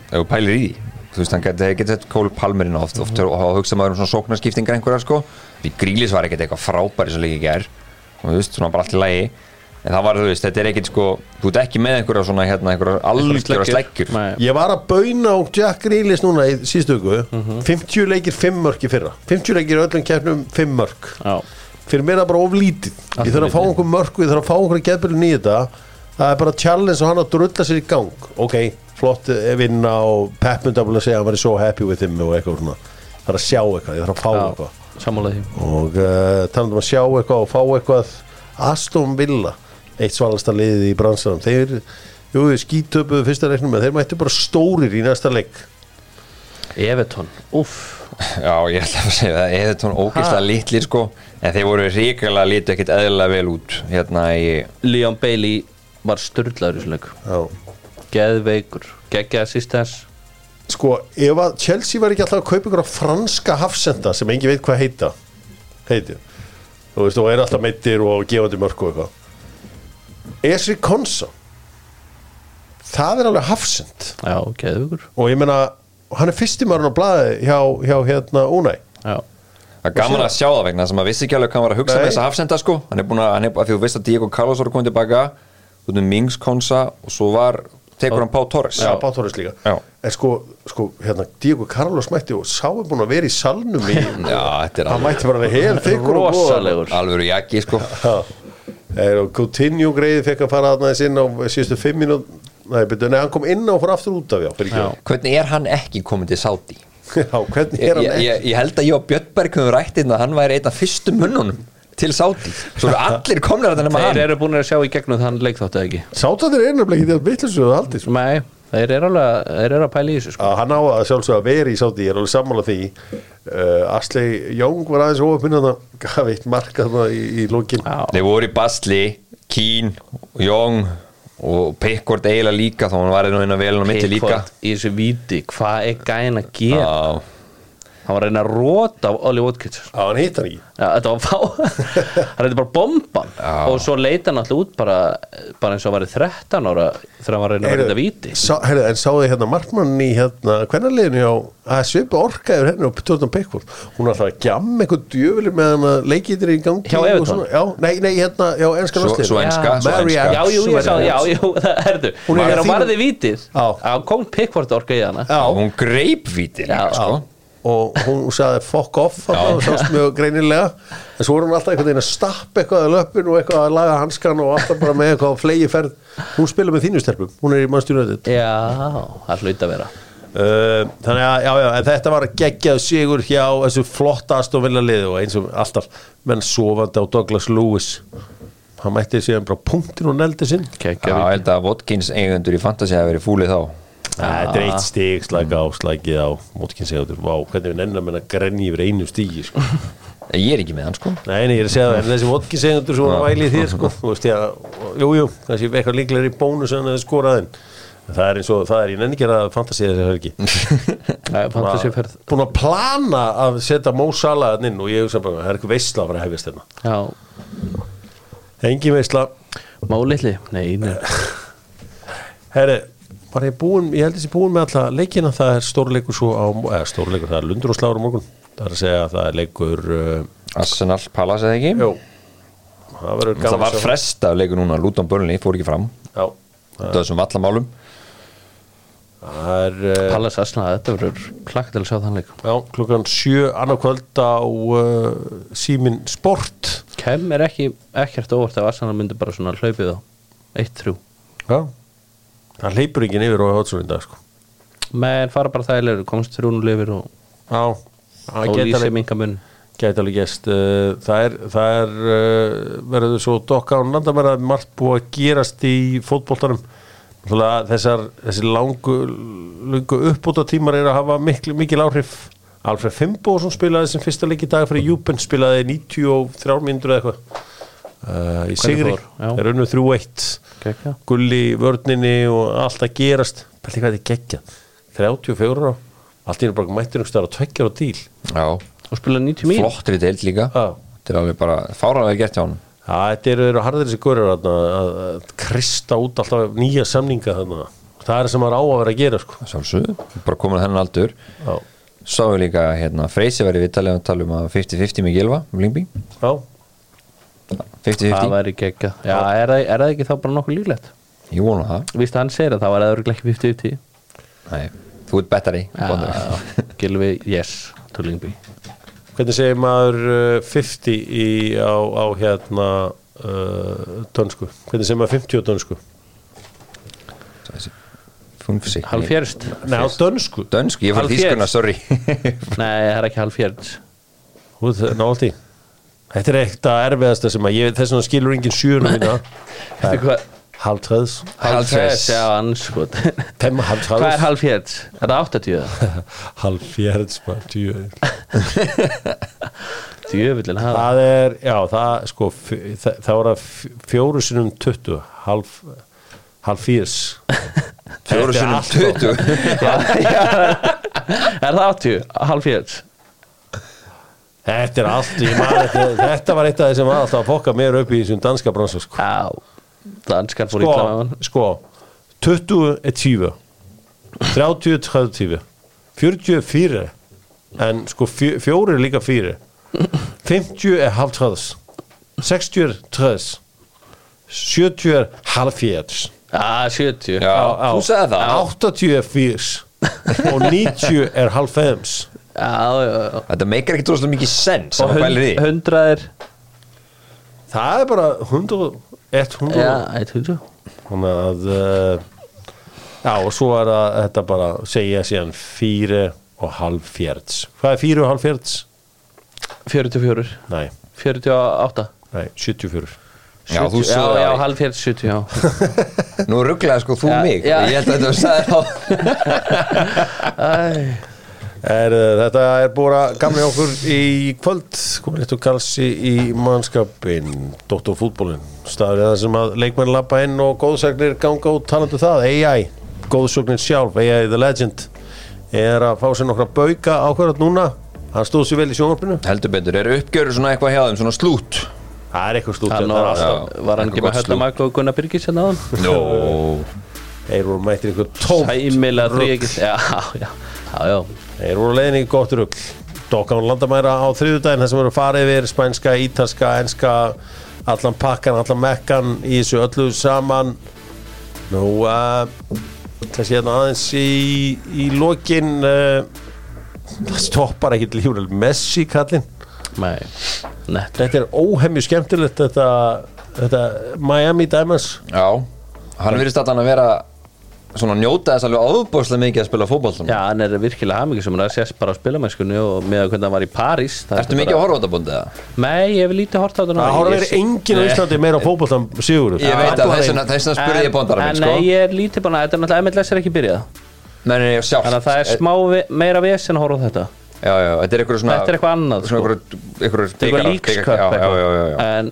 Ef þú pælir í því þú veist, hann geti, geti sett Cole Palmer inn oft, oft og hugsa maður um svona sóknarskiptingar einhverjar sko, því Grílis var ekkert eitthvað frábæri sem leikir ger og þú veist, svona bara allt í lagi. En það var, þú veist, þetta er ekkert sko þú ert ekki með einhverja svona, hérna, einhverja algjöra sleggjur. Ég var að bauna á Jack Grealish núna í síðustu viku. 50 leikir 5 mörk í fyrra. 50 leikir öllum keppnum 5 mörk. Já, fyrir mér er það bara oflítið ég þarf að fá einhver mörk og ég þarf að fá einhver geðbyrjun í þetta. Það er bara challenge og hann að drulla sér í gang. Ok, flott eh, vinna og Pep myndi að að segja að hann var so happy with him og eitthvað svona. Það er að sjá eitthvað, ég þarf að fá já, eitthvað. sammála því. Og uh, talandi um að sjá eitthvað og fá eitthvað Aston Villa eitt svalasta liðið í bransanum. Þeir, jú, skítöpuðu fyrsta leiknum en þeir mættu bara stórir í næsta leik. Everton, uff já, ég ætla að segja það, tónu ógeðslega Ha? litlir sko en þeir voru ríkilega litu ekkert eðlilega vel út hérna í, Leon Bailey var störlaður í leik. Já. Geðveikur, geggjaða assistens sko, ef að Chelsea var ekki alltaf að kaupa ykkur á franska hafsenda sem engi veit hvað heita heiti þú veist, og er alltaf meittir og gefandi mörg og eitthvað. Esri Konsa það er alveg hafsend. Já, geðveikur. Og ég meina, hann er fyrsti maður á blaði hjá, hjá hérna Unai. Já, Það er gaman að sjá það vegna sem að vissi ekki alveg hvað hann var að hugsa Nei. með þessa hafsenda sko. Hann er búin að, hann er, að því þú veist að Diego Carlos var að koma tilbaka út um Mings Konsa og svo var, tekur hann Pá Torres Já, Báþóris líka Já. En sko, sko, hérna, Diego Carlos mætti og sá er búin að vera í salnum í Já, þetta er Hann alveg, mætti bara hel þykkur og góður. rosalegur alveg jakki sko Já. Er, og Coutinho greiði fekk að fara aðnaðis inn á síðustu fimm mínút Nei, byrju, nei, hann kom inn og fór aftur út af já, fyrir Já. ekki Hvernig er hann ekki komin til Saudi? Já, hvernig Ég, er hann ég, ekki? ég, ég held að ég og Björnberg höfum rætt inn að hann væri einn af fyrstu munnunum til Saudi Svo eru allir komnir að þetta nema Þeir hann. eru búin að sjá í gegnum þann leikþáttu eða ekki? Sátanir er nefnilega ekki til að haldi sko. Nei, þeir eru alveg þeir eru að pæla í þessu sko. Hann á að sjálfsög að vera í sátti ég er alveg sammála því. Uh, Asley Young var aðeins óöfinn að gaf eitt mark þarna í, í lókin Já, Þeir voru í Basli, Kín, Jóng og Pickford eiginlega líka þá hann var nú inn að velna mitti líka. Pickford í þessu víti, hvað er gæin að gera? Já, Hann var að reyna að róta á Ollie Watkins Já, hann hitt hann ekki Já, þetta var fá hann reyndi bara bomban Já. og svo leita hann alltaf út bara, bara eins og hann var í 13 ára þegar hann var að reyna að reynda víti sá, heyrðu, en sáðu þið hérna markmann í hérna hvernarliðinu hjá að svipa orkaður henni og Jordan Pickford hún er alltaf að gjamma eitthvað djöfulir með hann að leikið í gangi Hjá svona. já, nei, nei, hérna, já, enska landsliðinu. svo enska, Já, svo enska. Já, jú, ég sá, já, jú, það herðu Hún er hann þín- varði vítið Já. þá kom Pickford orka í hana Já. hún greip Já. sko og hún sagði fuck off og sást mjög greinilega. En svo voru hún alltaf einhvern veginn að stappa eitthvað að löpun og eitthvað að laga hanskan og alltaf bara með eitthvað flegi ferð hún spila með þínu stelpum, hún er í mannstjónuðið Já, það hlaut að vera. Uh, þannig að, já, já, en þetta var geggjað sigur hjá þessu flottast og vilja liði og eins og alltaf menn sofandi á Douglas Lewis. Hann mætti síðan bara punktin og neldi sinn. Já, ég held að Watkins eigendur í Fantasy hafi verið fúlið þá Þetta er eitt stig, slæka á, slækið á vá, hvernig við nennum en að grenni yfir einu stígi, sko. Ég er ekki með hann sko. Nei, nei, ég er að segja það, en þessi mótkinn segundur svo var að væli í þér, sko, veist að jú, jú, kannski eitthvað líklega í bónus en að skoraðin, það er eins og það er í nenni gera fantasíða þessi helgi. Búin að plana að setja þarna inn og ég hugsa bara, það er eitthvað veistla að að hefjast hérna. Já, engin veistla, málitli Nei, nei. Herri var ég búin, ég held þessi búin með alla leikina, það er stórleikur svo á, eða stórleikur, það er lundur og sláður á morgun. Það er að segja að það er leikur uh, Arsenal Palace eða ekki? Jú. Það verður Það gaman var að sjá. fresta af leikur núna Luton Burnley fór ekki fram. Já, Það er þessum vallamálum. Það er uh, Pallas Asna, þetta verður klakk til að sjá þann leik. Já, klukkan sjö annað kvöld á uh, símin sport. Kem er ekki, ekkert óvart ef Asna myndi bara svona hlaupið á 1-3 já, það leipur ekki yfir og hótsson í dag sko. Menn fara bara þægilegur, komst þrjúnu lifir og, og geta lýsi alveg minga munn gæti alveg gæst það er, það er uh, verður svo dokka án landamæra margt búið að gerast í Náttúrulega þessar þessi langu, langu uppbúta tímar er að hafa mikil, mikil áhrif. Alfred Fimboðsson spilaði sem fyrsta leik í dag fyrir Júpen spilaði 93 mínútur eða eitthvað uh, í Sigri, er unnu 3-1 Gekka. gulli vörninni og allt að gerast. Pælti hvað þetta er geggjað. 34 á, allt í einu bara mættir einhverstaðar á tveggjar og díl. Já, og spila 90 mín. Flottri deild líka. Þetta er alveg bara fáralega gert hjá hann Já, þetta eru, eru harðir þessi góður að, að, að krista út alltaf nýja samninga þarna. Það er sem maður á að vera að gera sko. Sjálfsögðu, bara komin að þennan aldur. Já, Sá við líka, hérna, Freysi var í viðtalið að tala um að 50-50 með Gilva um Lingby já, 50-50, það væri gegga já, er, það, er það ekki þá bara nokkuð líklegt? Ég vona það. Víst að hann segir að það var eða ekki 50-50 Nei, þú ert bettari já, Gilvi, yes, to Lingby hvernig segir maður uh, 50 í, á, á hérna uh, dönsku? Hvernig segir maður 50 á dönsku? Fungsi halv fjörst Nei, á dönsku. Dönsku, ég fór Halvfjerds. þýskuna, sorry. Nei, það er ekki halv fjörst veit, ná allt í Þetta er eitt að erfiðasta sem að ég þess vegna skilur engin sjöunum mína Halv treðs Halv fjörds. já, anskot halv hvað er treðs halv fjörst? er það 80? Halv fjörds djöfullin hafa. Það er, já, það sko það, það var að fjóru sinum 20 halv halv fýrs Fjóru sinum allt 20 er það 80? halv fjörst? Þetta er allt, ég man þetta, þetta var eitt af því sem var alltaf að fokka mér upp í þessum danska bransa sko. já, danskar fór ítla með Sko, hann. sko 20 er 20 30 er 30 40 er 4 en sko fjö- fjóri er líka 4 50 er halv 30 60 er 30 70 er halv 40 já, 70 Já, þú sagði það. 80 er 40 og 90 er halv 5 já, já, já. Þetta meikar ekki droslega mikið sens og að. 100 er það er bara 100 100 já, 100 þannig að uh, já og svo er það þetta bara segja síðan 4 og halv fjörds hvað er 4 og halv fjörds? 44 Nei, 48 nei, 74 Já, þú 70, já, sagði já, það. halv fjörð 70 já. Nú rugglaði sko þú Já, mig. já. Ég held að þetta sagði þá Æ, er, uh, Þetta er búin að gamla okkur í kvöld. Komin eitt og kalsi í mannskapin Dóttarfútbólin staður það sem að leikmenn lappa inn og góðsagnir ganga út talandu það. AI, góðsögnin sjálf AI the legend er að fá sér nokkra bauka ákvarðat núna. Hann stóð sér vel í sjónvarpinu. Heldur betur, er uppgjörur svona eitthvað hjá þeim, svona slút? Það er eitthvað hann það er var, alltaf var hann eitthvað ekki með. Magg og Gunnar Birgis hérna á hann Nó þeir voru mættir einhver tómt Sæmilega þrýgis Já, já, já, já Þeir voru leiðin í gott rugg Dokkan landamæra á þriðudaginn þar sem voru farið yfir spænska, ítalska, enska allan pakkan, allan mekkan í þessu öllu saman. Nú uh, þessi hérna aðeins í, í lokin uh, það stoppar ekki til hjúrel Messi kallinn. Nei, nett Þetta er óhemju skemmtilegt þetta, þetta Miami Diamonds. Já, hann virðist allan að vera svona njóta þess alveg ofbúslega mikið að spila fótboltan Já, hann er virkilega hamingisum Það sést bara á spilamennskunni og með hvernig hann var í París það Ertu er mikið að horfa á þetta búndið það? Nei, ég hef lítið hort á þetta Það horfir enginn á Íslandi meira á fótboltan sigur Ég veit að þess vegna spurði ég En sko. nei, ég er lítið búin að Þetta er náttúrulega MLS er ekki byrjað. Nei, nei, nei, sjálft. Þannig að það er smá ve- meira vesen að horfa á þetta. Já, já, þetta er eitthvað svona Þetta er eitthvað annað Svona sko. eitthvað Eitthvað er eitthvað líksköp Já, já, já, já, já. En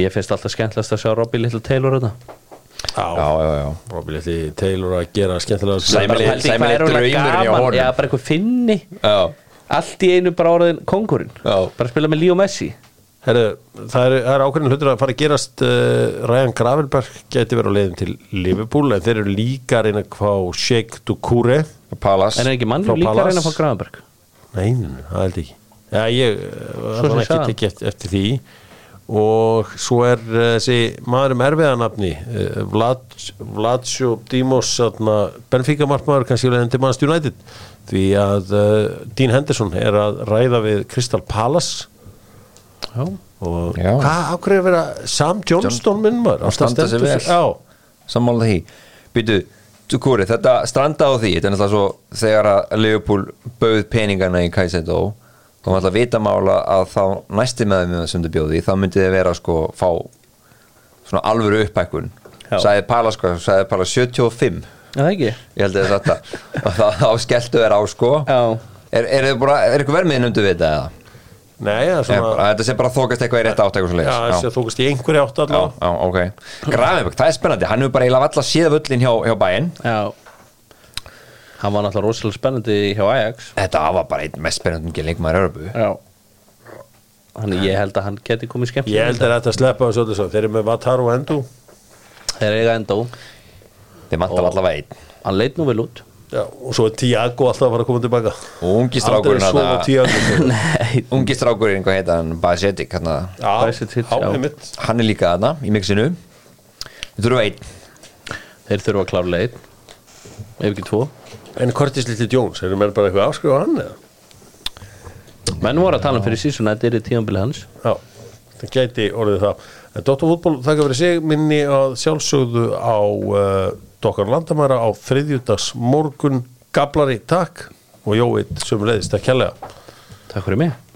mér finnst alltaf skemmtilegast að sjá Robbie Little Taylor þetta já. Robbie Little Taylor að gera skemmtilega Sæmileg- Bara pældi hvað sæmileg er hún draumurinn hjá gaman honum. Já, bara eitthvað finni. Já, Allt í einu bara orðin kongurinn Já. Bara spila með Leo Messi. Herru, það er, það er ákveðin hlutur að fara að gerast uh, Ryan Gravelberg geti verið á leiðin til Liverpool en þeir eru líka að reyna fá Sheikh Dukure Palas En er ekki mann Frá líka að Palace. reyna að fá Gravenberg? Nei, það held ekki. Já, ég var ekki tekið eftir því og svo er uh, þessi maður um erfiðanafni Vlad, Vladsjó Dímos Benfica markmaður kannski leiðin til Manchester United. Því að uh, Dean Henderson er að ræða við Crystal Palace. Já. Og Já. hvað ákveður að vera Sam Johnston minn maður? Að standa sig vel. Sammála því. Býtu, Tukuri, þetta stranda á því Þetta er náttúrulega svo þegar að Liverpool bauð peningana í Kaisedo þá var alltaf vitamála að þá næsti með þeim sem þau bjóði, þá myndi þið vera sko fá svona alvöru upphækkun. Já. sagði Pala sko, sagði Pala 75 Er Það ekki? Ég held að þetta þá, þá skelltu þér á sko. Já. Er, er, er, er eitthvað vermið undir við þetta eða? nei, það er svona bara- þetta sé bara þókast eitthvað í rétt átt eitthvað svo Já, þessi að þú veist í einhverju átt já, allavega. Já, ok. Grafenberg, það er spennandi, hann hefur bara eiginlega valla séð völlin hjá, hjá bæinn Já Hann var náttúrulega rosalega spennandi hjá Ajax. Þetta var bara einn mest spennandi leikmaður Örbu Já. Þannig ég held að hann geti komið skemmt Ég held að þetta sleppa þessu öllu svo Þeir eru með Wataru Endo. Þeir eiga enda á Þeir vantar allavega einn. Hann leit nú vel út. Já, og svo er Tiago alltaf að fara að koma tilbaka. Og ungi strákurinn Aldrei svo hann Tiago Nei. Ungi strákurinn, hvað heita hann, Basetic hann, hann er líka þarna í mixinu. Við þurfum einn. Þeir þurfa að klára leið. Ef ekki tvo En Curtis Little Jones, erum við bara eitthvað að áskrifa hann eða? Menn voru að tala um fyrir sísun að þetta er í tíðanbili hans. Já, það gæti orðið það. Dóttar fútból, þakka fyrir sig minni að sjálfsögðu á uh, Dokkar Landamæra á þriðjudags morgun Gablari, takk. Og Jóið, sem leiðist að kjærlega Takk fyrir mig